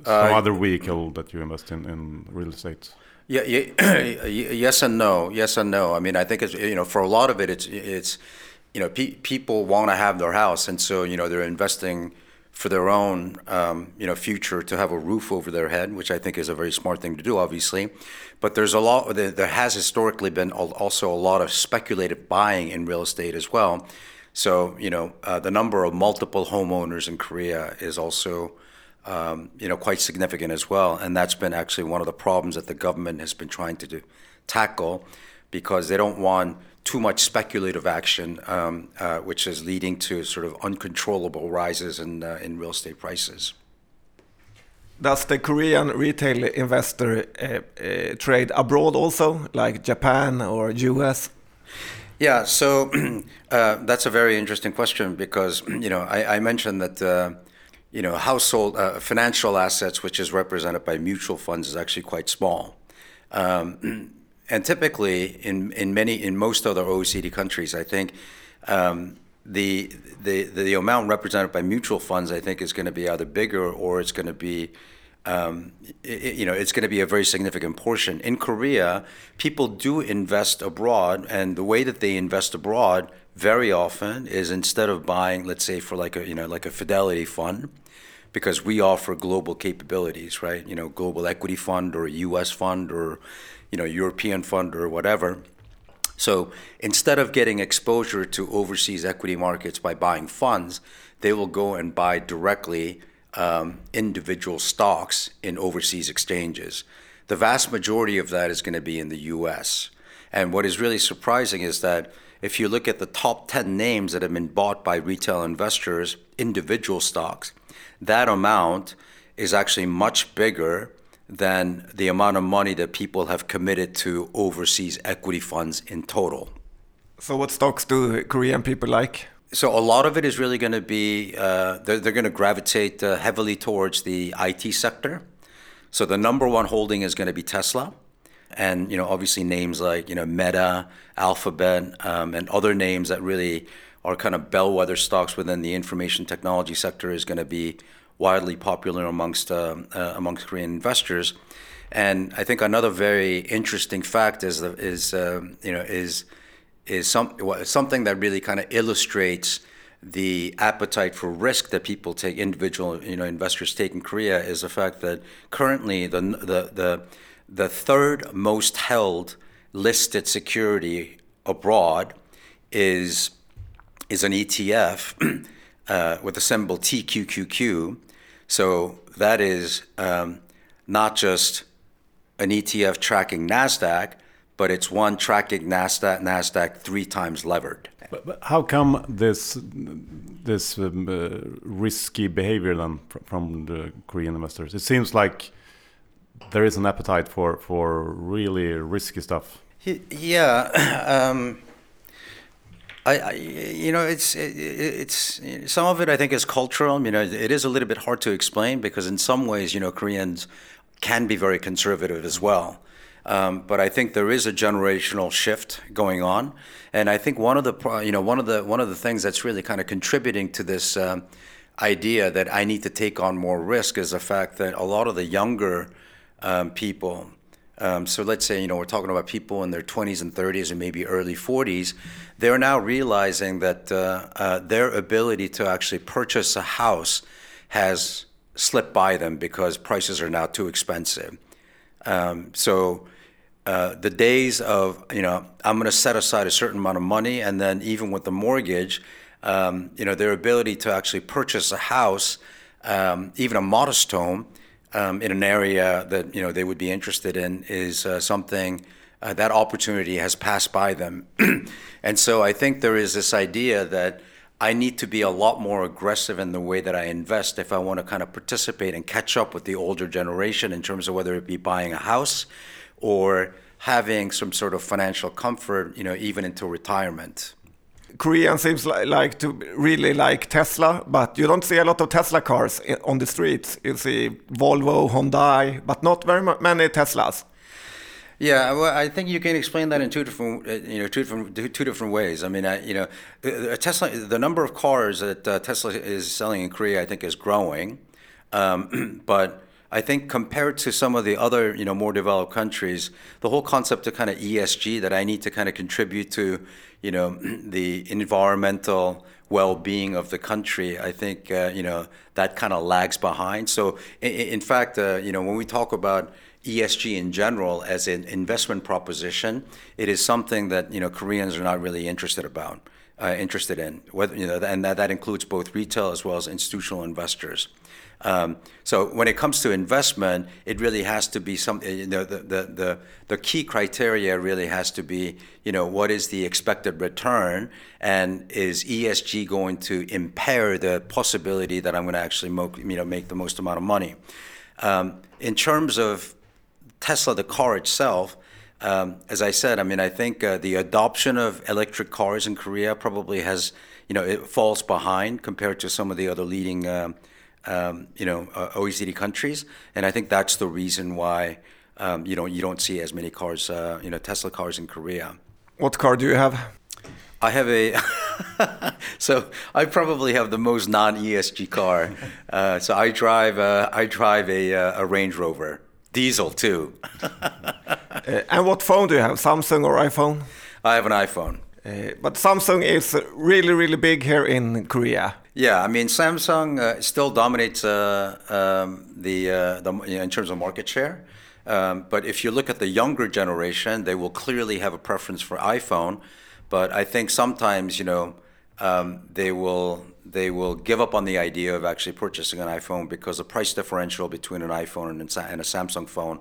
some uh, other vehicle that you invest in in real estate? Yeah, yeah yes and no. Yes and no. I mean, I think it's you know for a lot of it, it's it's you know pe people want to have their house, and so you know they're investing for their own um, you know future to have a roof over their head, which I think is a very smart thing to do, obviously. But there's a lot. There has historically been also a lot of speculative buying in real estate as well. So you know uh, the number of multiple homeowners in Korea is also um, you know quite significant as well, and that's been actually one of the problems that the government has been trying to do, tackle because they don't want too much speculative action, um, uh, which is leading to sort of uncontrollable rises in, uh, in real estate prices. Does the Korean retail investor uh, uh trade abroad also, like Japan or US? Yeah, so uh, that's a very interesting question because you know I, I mentioned that uh, you know household financial assets, which is represented by mutual funds, is actually quite small. Um, and typically in, in many in most other OECD countries, I think um, the, the the amount represented by mutual funds, I think, is going to be either bigger or it's going to be um, it, you know, it's going to be a very significant portion. In Korea, people do invest abroad, and the way that they invest abroad very often is instead of buying, let's say, for like a you know like a Fidelity fund, because we offer global capabilities, right? You know, global equity fund or U.S. fund or you know, European fund or whatever. So instead of getting exposure to overseas equity markets by buying funds, they will go and buy directly Um, individual stocks in overseas exchanges. The vast majority of that is going to be in the US. And what is really surprising is that if you look at the top 10 names that have been bought by retail investors, individual stocks, that amount is actually much bigger than the amount of money that people have committed to overseas equity funds in total. So, what stocks do Korean people like? So, a lot of it is really going to be, uh, they're, they're going to gravitate uh, heavily towards the IT sector. So, the number one holding is going to be Tesla. And, you know, obviously names like, you know, Meta, Alphabet, um, and other names that really are kind of bellwether stocks within the information technology sector is going to be widely popular amongst uh, uh, amongst Korean investors. And I think another very interesting fact is is um, you know is is some something that really kind of illustrates the appetite for risk that people take, individual you know investors take in Korea, is the fact that currently the the the, the third most held listed security abroad is is an ETF uh, with the symbol TQQQ. So that is um, not just an ETF tracking Nasdaq, but it's one tracking Nasdaq Nasdaq three times levered. But, but how come this this um, uh, risky behavior then fr from the Korean investors? It seems like there is an appetite for for really risky stuff. Yeah, um, I, I, you know, it's it, it's some of it. I think is cultural. You know, it is a little bit hard to explain because in some ways, you know, Koreans can be very conservative as well. Um, but I think there is a generational shift going on, and I think one of the you know one of the one of the things that's really kind of contributing to this um, idea that I need to take on more risk is the fact that a lot of the younger um, people. Um, so let's say you know we're talking about people in their 20s and 30s and maybe early 40s. They're now realizing that uh, uh, their ability to actually purchase a house has slipped by them because prices are now too expensive. Um, so uh, the days of you know I'm going to set aside a certain amount of money, and then even with the mortgage, um, you know their ability to actually purchase a house, um, even a modest home, um, in an area that you know they would be interested in is uh, something uh, that opportunity has passed by them, and so I think there is this idea that. I need to be a lot more aggressive in the way that I invest if I want to kind of participate and catch up with the older generation in terms of whether it be buying a house, or having some sort of financial comfort, you know, even into retirement. Korean seems li like to really like Tesla, but you don't see a lot of Tesla cars on the streets. You see Volvo, Hyundai, but not very many Teslas. Yeah, well, I think you can explain that in two different, uh, you know, two different, two different ways. I mean, I, you know, Tesla, the number of cars that uh, Tesla is selling in Korea, I think, is growing, um, but I think compared to some of the other, you know, more developed countries, the whole concept of kind of ESG that I need to kind of contribute to, you know, the environmental well-being of the country, I think, uh, you know, that kind of lags behind. So, in, in fact, uh, you know, when we talk about ESG in general as an investment proposition, it is something that you know Koreans are not really interested about, uh, interested in. Whether you know, and that, that includes both retail as well as institutional investors. Um, so when it comes to investment, it really has to be some. You know, the, the, the, the key criteria really has to be, you know, what is the expected return, and is ESG going to impair the possibility that I'm going to actually, you know, make the most amount of money? Um, in terms of Tesla, the car itself, um, as I said, I mean, I think uh, the adoption of electric cars in Korea probably has, you know, it falls behind compared to some of the other leading. Uh, um, you know, uh, OECD countries, and I think that's the reason why um, you know you don't see as many cars, uh, you know, Tesla cars in Korea. What car do you have? I have a, so I probably have the most non-ESG car. Uh, so I drive, uh, I drive a, uh, a Range Rover, diesel too. Uh, and what phone do you have, Samsung or iPhone? I have an iPhone. but Samsung is really, really big here in Korea. Yeah, I mean Samsung uh, still dominates uh, um, the, uh, in terms of market share. Um, but if you look at the younger generation, they will clearly have a preference for iPhone. But I think sometimes you know um, they will they will give up on the idea of actually purchasing an iPhone because the price differential between an iPhone and a Samsung phone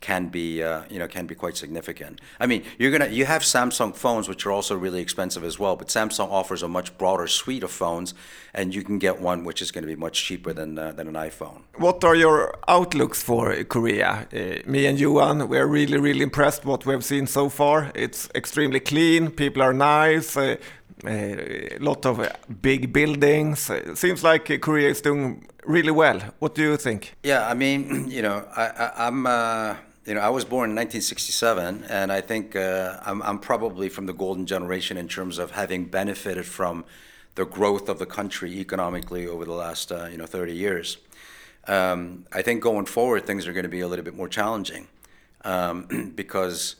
can be uh, you know can be quite significant. I mean, you're gonna you have Samsung phones which are also really expensive as well, but Samsung offers a much broader suite of phones, and you can get one which is going to be much cheaper than uh, than an iPhone. What are your outlooks for Korea? Uh, me and Johan, we're really really impressed what we've seen so far. It's extremely clean, people are nice. a uh, lot of big buildings. It seems like Korea is doing really well. What do you think? Yeah, I mean, you know, I, am you know, I was born in 1967, and I think uh, I'm, I'm, probably from the golden generation in terms of having benefited from the growth of the country economically over the last, uh, you know, 30 years. Um, I think going forward, things are going to be a little bit more challenging um, because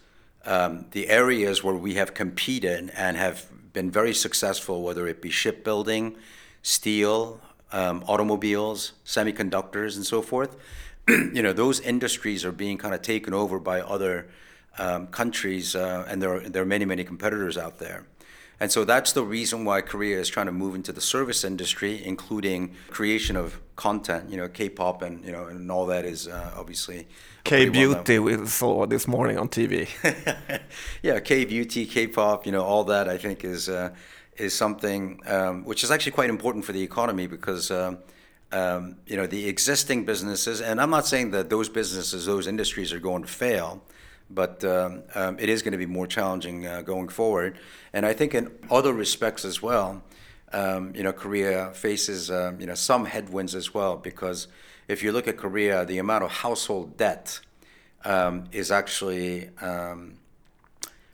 um, the areas where we have competed and have been very successful, whether it be shipbuilding, steel, um, automobiles, semiconductors, and so forth, you know, those industries are being kind of taken over by other um, countries, uh, and there are, there are many, many competitors out there. And so that's the reason why Korea is trying to move into the service industry, including creation of content. You know, K-pop and you know, and all that is uh, obviously K beauty we saw this morning on TV. yeah, K beauty, K-pop. You know, all that I think is uh, is something um, which is actually quite important for the economy because. Um, um, you know the existing businesses, and I'm not saying that those businesses, those industries are going to fail, but um, um, it is going to be more challenging uh, going forward. And I think in other respects as well, um, you know, Korea faces um, you know some headwinds as well because if you look at Korea, the amount of household debt um, is actually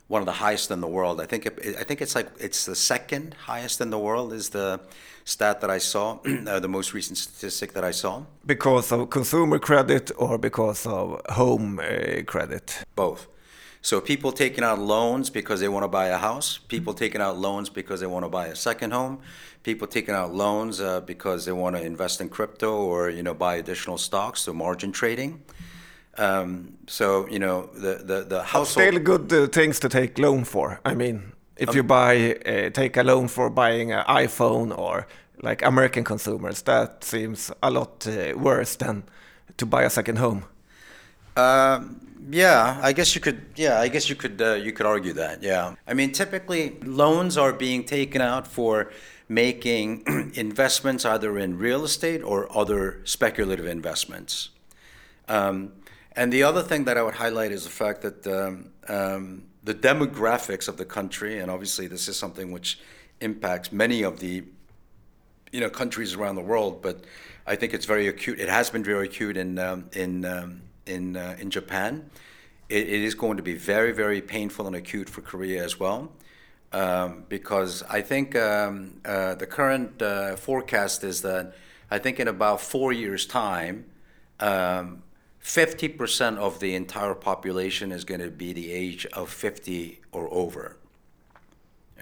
one of the highest in the world. I think it, I think it's like it's the second highest in the world is the stat that I saw, uh, the most recent statistic that I saw. Because of consumer credit or because of home uh, credit? Both. So people taking out loans because they want to buy a house, people taking out loans because they want to buy a second home, people taking out loans uh, because they want to invest in crypto or you know buy additional stocks, so margin trading. Um, so you know the the the household. Still good uh, things to take loan for. I mean, if um, you buy uh, take a loan for buying an iPhone or like American consumers, that seems a lot uh, worse than to buy a second home. Um, yeah, I guess you could. Yeah, I guess you could. Uh, you could argue that. Yeah, I mean, typically loans are being taken out for making investments either in real estate or other speculative investments. Um, and the other thing that I would highlight is the fact that um, um, the demographics of the country, and obviously this is something which impacts many of the you know countries around the world, but I think it's very acute. It has been very acute in um, in um, in uh, in Japan. It, it is going to be very very painful and acute for Korea as well. Um, because I think um, uh, the current uh, forecast is that I think in about four years' time, um, 50% of the entire population is going to be the age of 50 or over.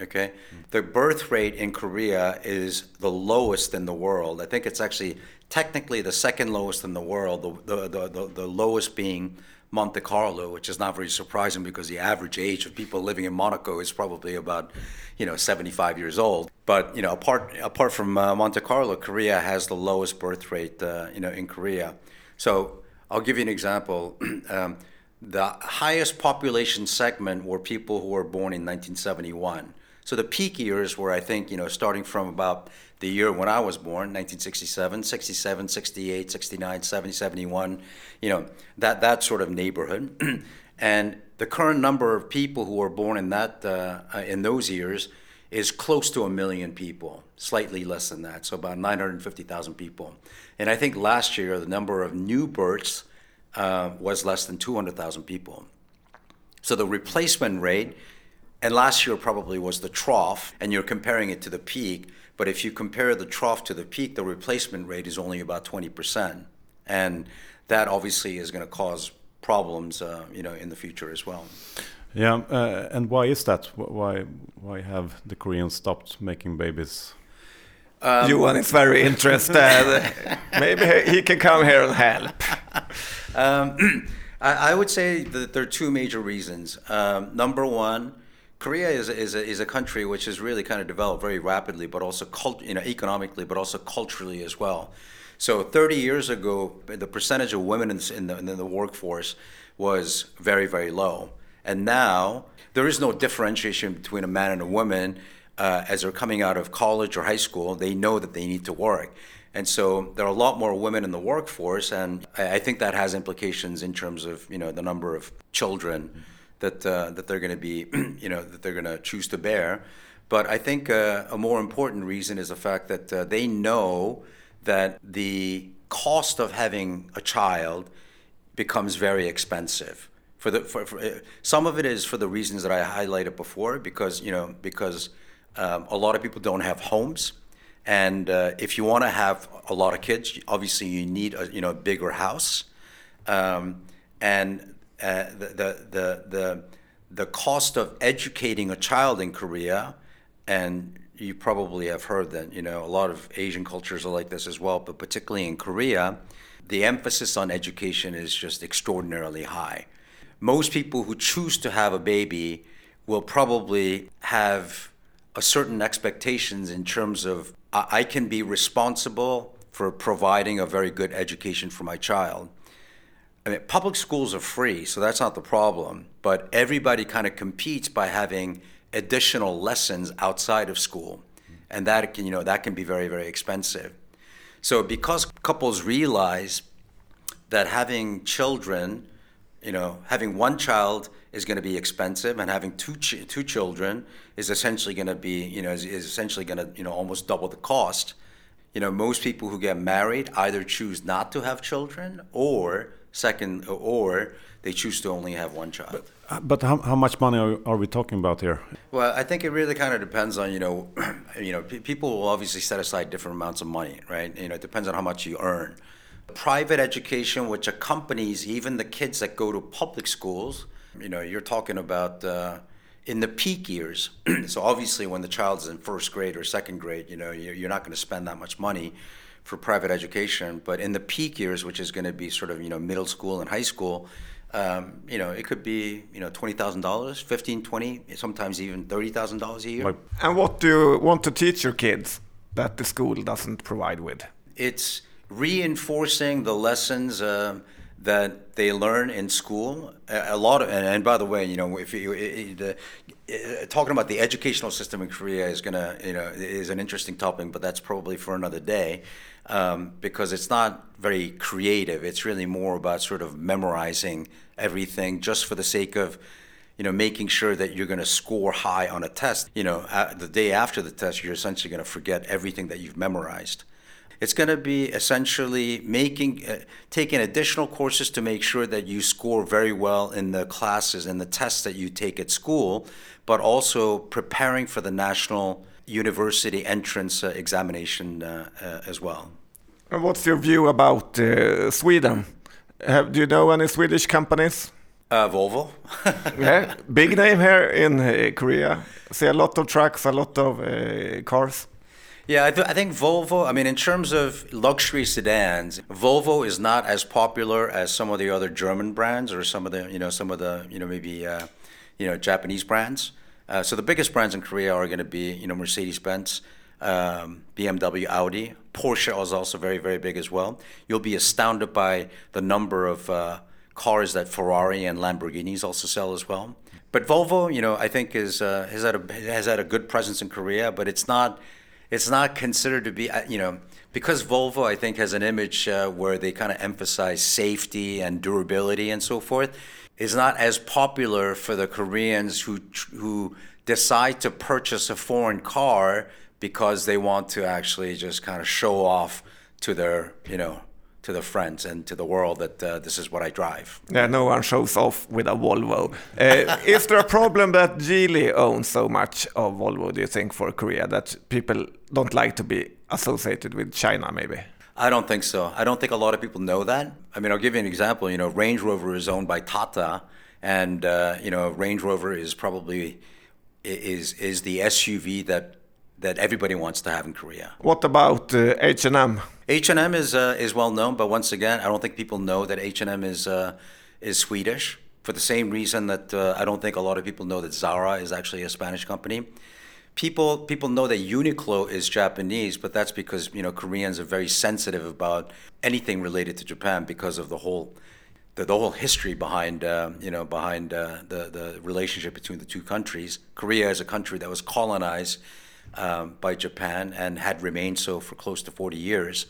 Okay? Mm. The birth rate in Korea is the lowest in the world. I think it's actually technically the second lowest in the world, the, the, the, the, lowest being Monte Carlo, which is not very surprising because the average age of people living in Monaco is probably about, you know, 75 years old. But, you know, apart, apart from uh, Monte Carlo, Korea has the lowest birth rate, uh, you know, in Korea. So I'll give you an example. um, the highest population segment were people who were born in 1971. So the peak years were, I think, you know, starting from about the year when I was born, 1967, 67, 68, 69, 70, 71, you know, that, that sort of neighborhood. and the current number of people who were born in that uh, in those years is close to a million people, slightly less than that, so about 950,000 people. And I think last year the number of new births uh, was less than 200,000 people. So the replacement rate, and last year probably was the trough, and you're comparing it to the peak. But if you compare the trough to the peak, the replacement rate is only about 20%. And that obviously is going to cause problems, uh, you know, in the future as well. Yeah, uh, and why is that? Why why have the Koreans stopped making babies? Um, Johan is very interested. Maybe he can come here and help. Um, I, I, would say that there are two major reasons. Um, number one, Korea is, is, a, is a country which has really kind of developed very rapidly, but also cult, you know, economically, but also culturally as well. So 30 years ago, the percentage of women in, in, the, in the workforce was very, very low. And now there is no differentiation between a man and a woman uh, as they're coming out of college or high school. They know that they need to work. And so there are a lot more women in the workforce, and I, think that has implications in terms of you know the number of children that uh, that they're going to be you know that they're going to choose to bear. But I think uh, a more important reason is the fact that uh, they know that the cost of having a child becomes very expensive for the for, for, uh, some of it is for the reasons that I highlighted before because you know because um, a lot of people don't have homes. And uh, if you want to have a lot of kids obviously you need a you know a bigger house. Um, and uh, the, the the the the cost of educating a child in Korea and you probably have heard that you know a lot of Asian cultures are like this as well but particularly in Korea the emphasis on education is just extraordinarily high. Most people who choose to have a baby will probably have a certain expectations in terms of I I can be responsible for providing a very good education for my child. I mean, public schools are free, so that's not the problem. But everybody kind of competes by having additional lessons outside of school, and that can, you know, that can be very, very expensive. So because couples realize that having children, you know, having one child is going to be expensive, and having two ch- two children is essentially going to be, you know, is, is essentially going to, you know, almost double the cost. You know, most people who get married either choose not to have children, or second, or they choose to only have one child. Uh, But how, how much money are, are we talking about here? Well, I think it really kind of depends on you know, you know, pe- people will obviously set aside different amounts of money, right? You know, it depends on how much you earn. Private education, which accompanies even the kids that go to public schools, you know, you're talking about uh, in the peak years. so obviously, when the child's in first grade or second grade, you know, you're, you're not going to spend that much money for private education. But in the peak years, which is going to be sort of you know middle school and high school, um, you know, it could be, you know, $20,000, 15, 20, sometimes even $30,000 a year. And what do you want to teach your kids that the school doesn't provide with? it's reinforcing the lessons um, that they learn in school. A, a lot of, and, and by the way, you know, if you, i- i- the, uh, talking about the educational system in Korea is gonna, you know, is an interesting topic, but that's probably for another day, um, because it's not very creative. It's really more about sort of memorizing everything just for the sake of, you know, making sure that you're going to score high on a test. You know, uh, the day after the test, you're essentially going to forget everything that you've memorized. It's going to be essentially making, uh, taking additional courses to make sure that you score very well in the classes and the tests that you take at school, but also preparing for the national university entrance uh, examination uh, uh, as well. And what's your view about uh, Sweden? Have, do you know any Swedish companies? Uh, Volvo. yeah, big name here in uh, Korea. See a lot of trucks, a lot of uh, cars. Yeah, I, th- I think Volvo, I mean, in terms of luxury sedans, Volvo is not as popular as some of the other German brands or some of the, you know, some of the, you know, maybe, uh, you know, Japanese brands. Uh, so the biggest brands in Korea are going to be, you know, Mercedes-Benz, um, BMW, Audi. Porsche is also very, very big as well. You'll be astounded by the number of uh, cars that Ferrari and Lamborghinis also sell as well. But Volvo, you know, I think is uh, has had a has had a good presence in Korea, but it's not it's not considered to be uh, you know because Volvo I think has an image uh, where they kind of emphasize safety and durability and so forth is not as popular for the Koreans who who decide to purchase a foreign car because they want to actually just kind of show off to their you know to the friends and to the world that uh, this is what I drive. Yeah, no one shows off with a Volvo. Uh, is there a problem that Geely owns so much of Volvo, do you think, for Korea, that people don't like to be associated with China, maybe? I don't think so. I don't think a lot of people know that. I mean, I'll give you an example. You know, Range Rover is owned by Tata, and uh, you know, Range Rover is probably is is the SUV that that everybody wants to have in Korea. What about uh, H&M? H&M is uh, is well known, but once again, I don't think people know that H&M is uh, is Swedish for the same reason that uh, I don't think a lot of people know that Zara is actually a Spanish company. People people know that Uniqlo is Japanese, but that's because you know Koreans are very sensitive about anything related to Japan because of the whole the, the whole history behind uh, you know behind uh, the the relationship between the two countries. Korea is a country that was colonized um, by Japan and had remained so for close to 40 years.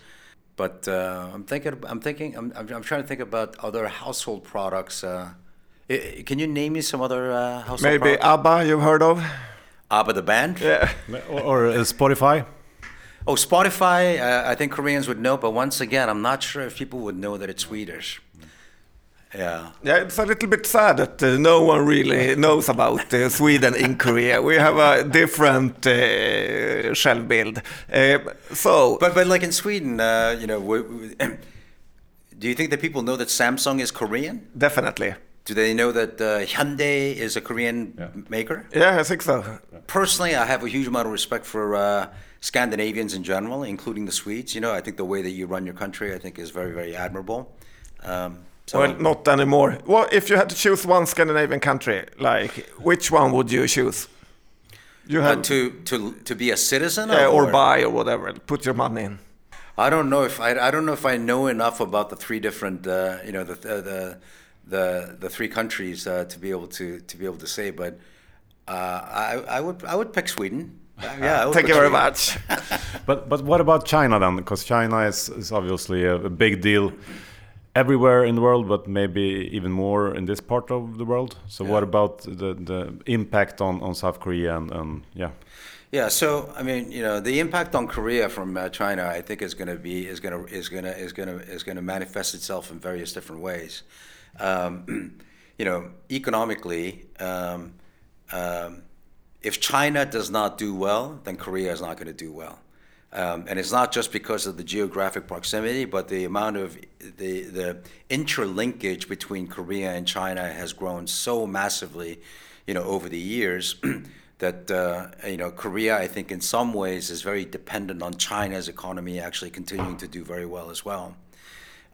But uh, I'm thinking, I'm thinking, I'm, I'm, I'm trying to think about other household products. Uh, i- i- can you name me some other uh, household Maybe products? ABBA, you've heard of? ABBA the band? Yeah. Or, or uh, Spotify? Oh, Spotify, uh, I think Koreans would know, but once again, I'm not sure if people would know that it's Swedish. Yeah. Yeah, it's a little bit sad that uh, no one really knows about uh, Sweden in Korea. We have a different uh, självbild. Uh, so, But, but like in Sweden, uh, you know, w- w- do you think that people know that Samsung is Korean? definitely. Do they know that uh, Hyundai is a Korean Yeah. maker? Yeah, I think so. Personally, I have a huge amount of respect for uh, Scandinavians in general, including the Swedes. You know, I think the way that you run your country, I think, is very, very admirable. Um, So, well, not anymore. Well, if you had to choose one Scandinavian country, like which one would you choose? You had uh, to to to be a citizen, yeah, or, or buy or whatever. Put your money in. I don't know if I, I don't know if I know enough about the three different uh, you know the uh, the the the three countries uh, to be able to to be able to say, but uh, I I would I would pick Sweden. Yeah, thank you very much. but but what about China then? Because China is is obviously a, a big deal everywhere in the world, but maybe even more in this part of the world. So, yeah. what about the the impact on on South Korea and, and yeah? Yeah, so I mean, you know, the impact on Korea from uh, China, I think, is going to be is going to is going to is going to is going to manifest itself in various different ways. Um, you know, economically, um, um, if China does not do well, then Korea is not going to do well. Um, and it's not just because of the geographic proximity, but the amount of the, the interlinkage between Korea and China has grown so massively, you know, over the years that, uh, you know, Korea, I think in some ways is very dependent on China's economy actually continuing to do very well as well.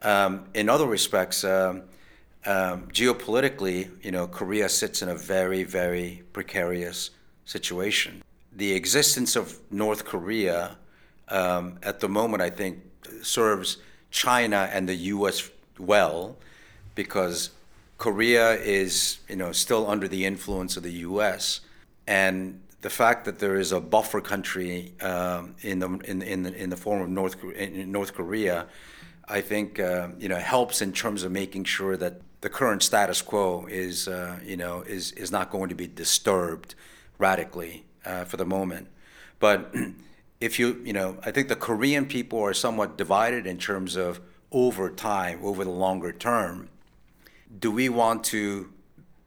Um, in other respects, um, um geopolitically, you know, Korea sits in a very, very precarious situation. The existence of North Korea um, at the moment, I think, serves China and the U.S. well because Korea is, you know, still under the influence of the U.S. and the fact that there is a buffer country um, in the in in the, in the form of North North Korea, I think uh, you know helps in terms of making sure that the current status quo is uh, you know is is not going to be disturbed radically uh, for the moment, but. If you, you know, I think the Korean people are somewhat divided in terms of over time, over the longer term. Do we want to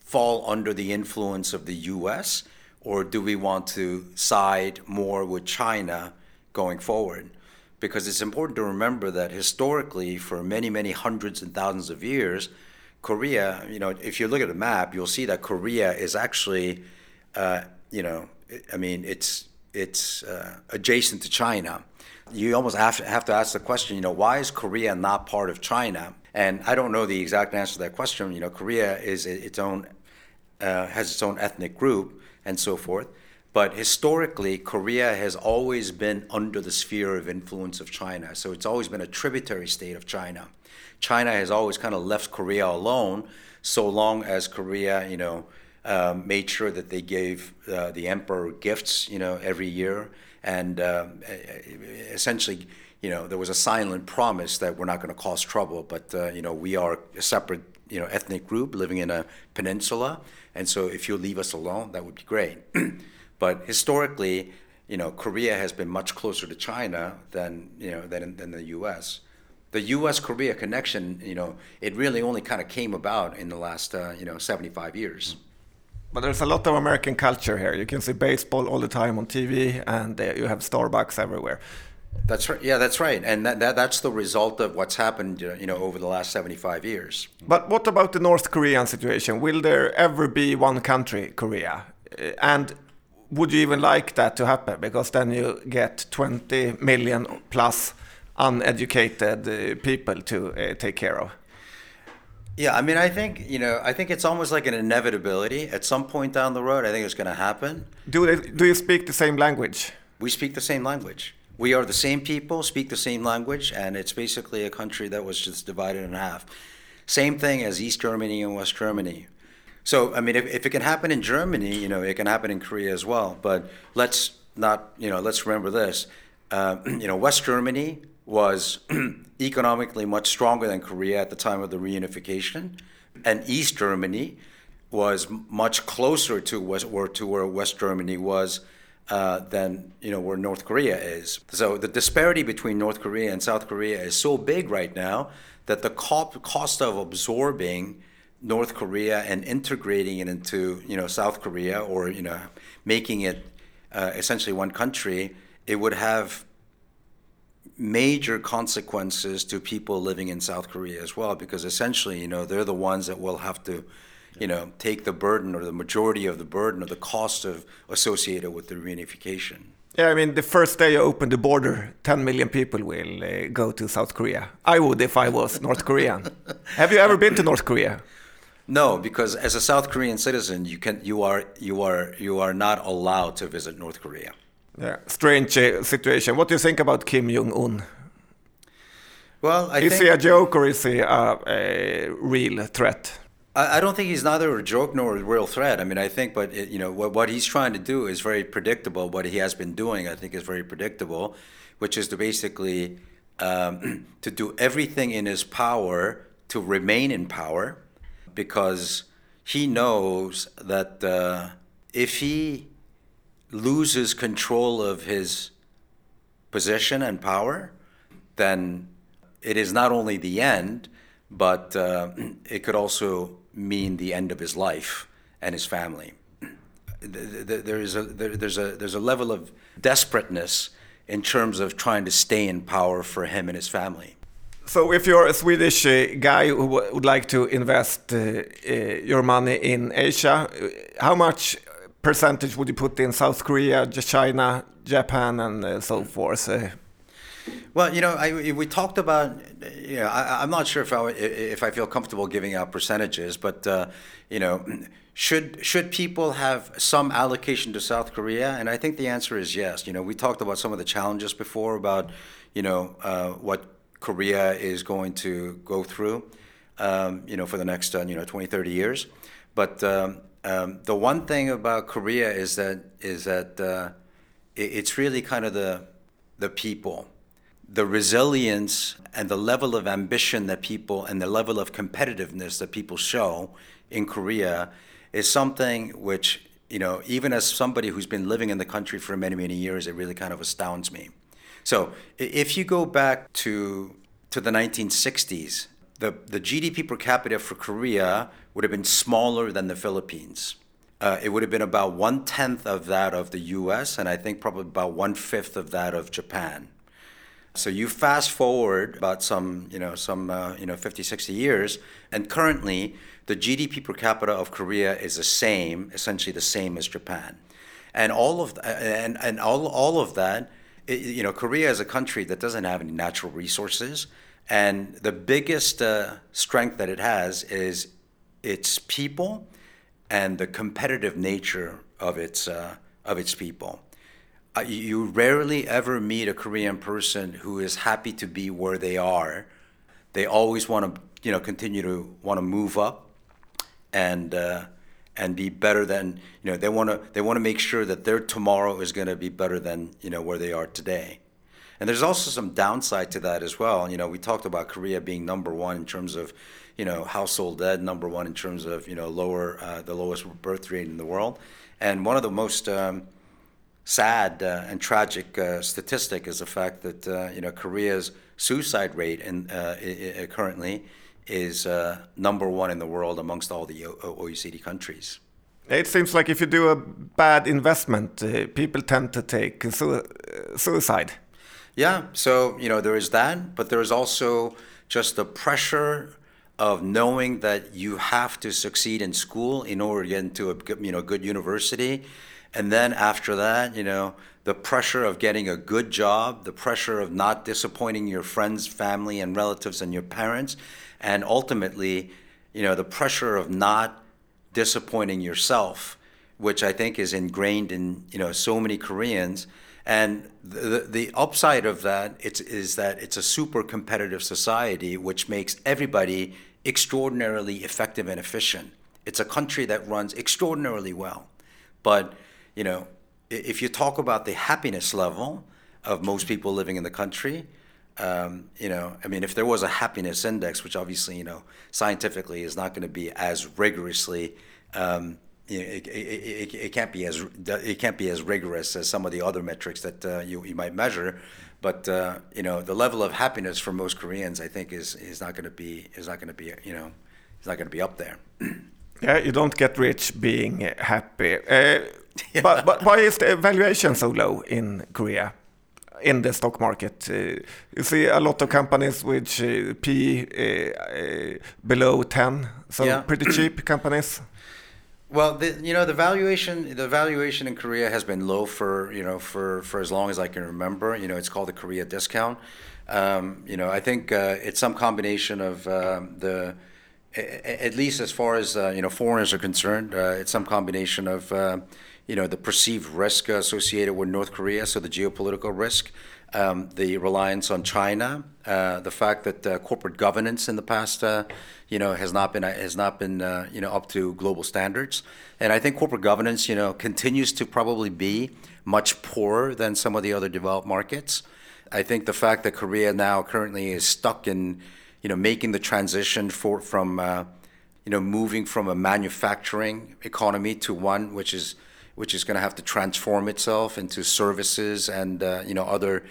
fall under the influence of the US or do we want to side more with China going forward? Because it's important to remember that historically, for many, many hundreds and thousands of years, Korea, you know, if you look at the map, you'll see that Korea is actually, uh, you know, I mean, it's it's uh, adjacent to China. You almost have to, have to ask the question, you know, why is Korea not part of China? And I don't know the exact answer to that question. You know, Korea is its own uh, has its own ethnic group and so forth. But historically, Korea has always been under the sphere of influence of China. So it's always been a tributary state of China. China has always kind of left Korea alone so long as Korea, you know, um, made sure that they gave uh, the emperor gifts, you know, every year, and uh, essentially, you know, there was a silent promise that we're not going to cause trouble, but uh, you know, we are a separate, you know, ethnic group living in a peninsula, and so if you leave us alone, that would be great. but historically, you know, Korea has been much closer to China than you know than than the U.S. The U.S.-Korea connection, you know, it really only kind of came about in the last, uh, you know, 75 years. But there's a lot of American culture here. You can see baseball all the time on TV, and uh, you have Starbucks everywhere. That's right. Yeah, that's right, and that, that, that's the result of what's happened, you know, over the last 75 years. But what about the North Korean situation? Will there ever be one country, Korea? Uh, and would you even like that to happen? Because then you get 20 million plus uneducated uh, people to uh, take care of. Yeah, I mean, I think you know, I think it's almost like an inevitability. At some point down the road, I think it's going to happen. Do they, do you speak the same language? We speak the same language. We are the same people, speak the same language, and it's basically a country that was just divided in half. Same thing as East Germany and West Germany. So, I mean, if, if it can happen in Germany, you know, it can happen in Korea as well. But let's not, you know, let's remember this. Uh, you know, West Germany was economically much stronger than Korea at the time of the reunification, and East Germany was much closer to West, or to where West Germany was uh, than you know where North Korea is. So the disparity between North Korea and South Korea is so big right now that the cost of absorbing North Korea and integrating it into you know South Korea or you know making it uh, essentially one country, it would have major consequences to people living in South Korea as well, because essentially, you know, they're the ones that will have to, you know, take the burden or the majority of the burden or the cost of associated with the reunification. Yeah, I mean, the first day you open the border, 10 million people will uh, go to South Korea. I would if I was North Korean. Have you ever been to North Korea? No, because as a South Korean citizen, you can you are you are you are not allowed to visit North Korea. Yeah, strange uh, situation. What do you think about Kim Jong Un? Well, I is he a joke or is he a, a real threat? I, I don't think he's neither a joke nor a real threat. I mean, I think, but it, you know, what, what he's trying to do is very predictable. What he has been doing, I think, is very predictable, which is to basically um, to do everything in his power to remain in power, because he knows that uh, if he loses control of his position and power, then it is not only the end, but uh, it could also mean the end of his life and his family. There is a there's a there's a level of desperateness in terms of trying to stay in power for him and his family. So, if you're a Swedish uh, guy who would like to invest uh, uh, your money in Asia, how much percentage would you put in South Korea, China, Japan, and uh, so forth? Uh, well, you know, I, we talked about. You know, I, am not sure if I if I feel comfortable giving out percentages, but uh, you know, should should people have some allocation to South Korea? And I think the answer is yes. You know, we talked about some of the challenges before about you know uh, what Korea is going to go through. Um, you know, for the next uh, you know 20, 30 years. But um, um, the one thing about Korea is that is that uh, it, it's really kind of the the people the resilience and the level of ambition that people and the level of competitiveness that people show in Korea is something which, you know, even as somebody who's been living in the country for many, many years, it really kind of astounds me. So if you go back to to the 1960s, the, the GDP per capita for Korea would have been smaller than the Philippines. Uh, it would have been about one tenth of that of the US, and I think probably about one fifth of that of Japan. So you fast forward about some, you know, some, uh, you know, 50, 60 years, and currently the GDP per capita of Korea is the same, essentially the same as Japan. And all of, and, and all, all of that, it, you know, Korea is a country that doesn't have any natural resources. And the biggest uh, strength that it has is its people and the competitive nature of its, uh, of its people you rarely ever meet a Korean person who is happy to be where they are. They always want to, you know, continue to want to move up, and uh, and be better than you know. They want to they want to make sure that their tomorrow is going to be better than you know where they are today. And there's also some downside to that as well. You know, we talked about Korea being number one in terms of, you know, household debt, number one in terms of, you know, lower uh, the lowest birth rate in the world, and one of the most um, sad uh, and tragic uh, statistic is the fact that uh, you know Korea's suicide rate in, uh, I- I currently is uh, number one in the world amongst all the o- OECD countries. It seems like if you do a bad investment, uh, people tend to take su- suicide. Yeah, so you know there is that, but there is also just the pressure of knowing that you have to succeed in school in order to get into a you know good university and then after that, you know, the pressure of getting a good job, the pressure of not disappointing your friends, family, and relatives and your parents, and ultimately, you know, the pressure of not disappointing yourself, which I think is ingrained in, you know, so many Koreans. And the, the upside of that it's, is that it's a super competitive society, which makes everybody extraordinarily effective and efficient. It's a country that runs extraordinarily well. But you know, if you talk about the happiness level of most people living in the country, um, you know, I mean, if there was a happiness index, which obviously, you know, scientifically is not going to be as rigorously, um, it, it, it, it, can't be as it can't be as rigorous as some of the other metrics that uh, you, you might measure. But uh, you know, the level of happiness for most Koreans, I think, is is not going to be is not going to be you know, is not going to be up there. yeah, you don't get rich being happy. Uh, yeah. but, but why is the valuation so low in Korea? in the stock market. Uh, you see a lot of companies which uh, P uh, uh below 10, so yeah. pretty cheap companies. Well, the, you know the valuation the valuation in Korea has been low for you know for for as long as I can remember. You know, it's called the Korea discount. Um, you know, I think uh, it's some combination of um, the at least as far as uh, you know foreigners are concerned, uh, it's some combination of uh, you know the perceived risk associated with North Korea, so the geopolitical risk, um, the reliance on China, uh, the fact that uh, corporate governance in the past, uh, you know, has not been has not been you know up to global standards, and I think corporate governance, you know, continues to probably be much poorer than some of the other developed markets. I think the fact that Korea now currently is stuck in you know, making the transition for, from, uh, you know, moving from a manufacturing economy to one which is, which is going to have to transform itself into services and, uh, you know, other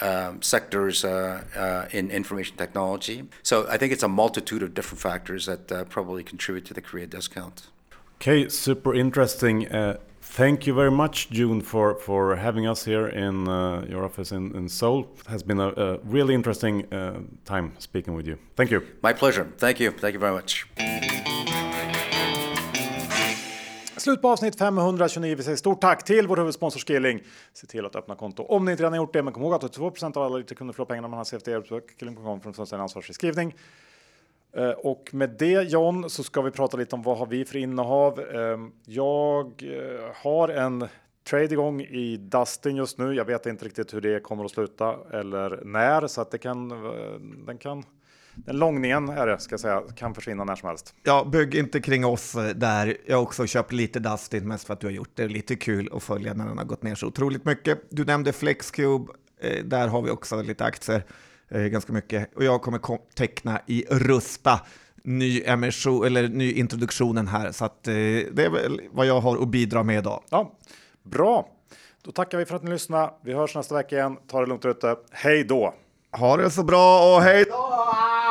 um, sectors uh, uh, in information technology. So I think it's a multitude of different factors that uh, probably contribute to the Korea discount. Okay, super interesting. Uh, Thank you very much, June, for, for having us here in uh, your office in, in Seoul. It has been a, a really interesting uh, time speaking with you. Thank you. My pleasure. Thank you. Thank you very much. Slut på avsnitt 529. Vi säger stort tack till vår huvudsponsor Skilling. Se till att öppna konto om ni inte redan gjort det. Men kom ihåg att 82% av alla lite kunder förlorar pengarna man har CFD. Skilling.com för en fullständig ansvarsfri skrivning. Eh, och med det John så ska vi prata lite om vad har vi för innehav. Ehm, jag eh, har en trade igång i Dustin just nu. Jag vet inte riktigt hur det kommer att sluta eller när så att det kan. Eh, den kan. Den långningen är det ska jag säga kan försvinna när som helst. Ja, bygg inte kring oss där. Jag har också köpt lite Dustin mest för att du har gjort det. Lite kul att följa när den har gått ner så otroligt mycket. Du nämnde Flexcube. Där har vi också lite aktier eh, ganska mycket. Och jag kommer teckna i Rusta ny emission, eller ny introduktionen här. Så att, eh, det är väl vad jag har att bidra med idag. Ja, bra. Då tackar vi för att ni lyssnade. Vi hörs nästa vecka igen. Ta det lugnt ute. Hej då! Ha det så bra och hej då!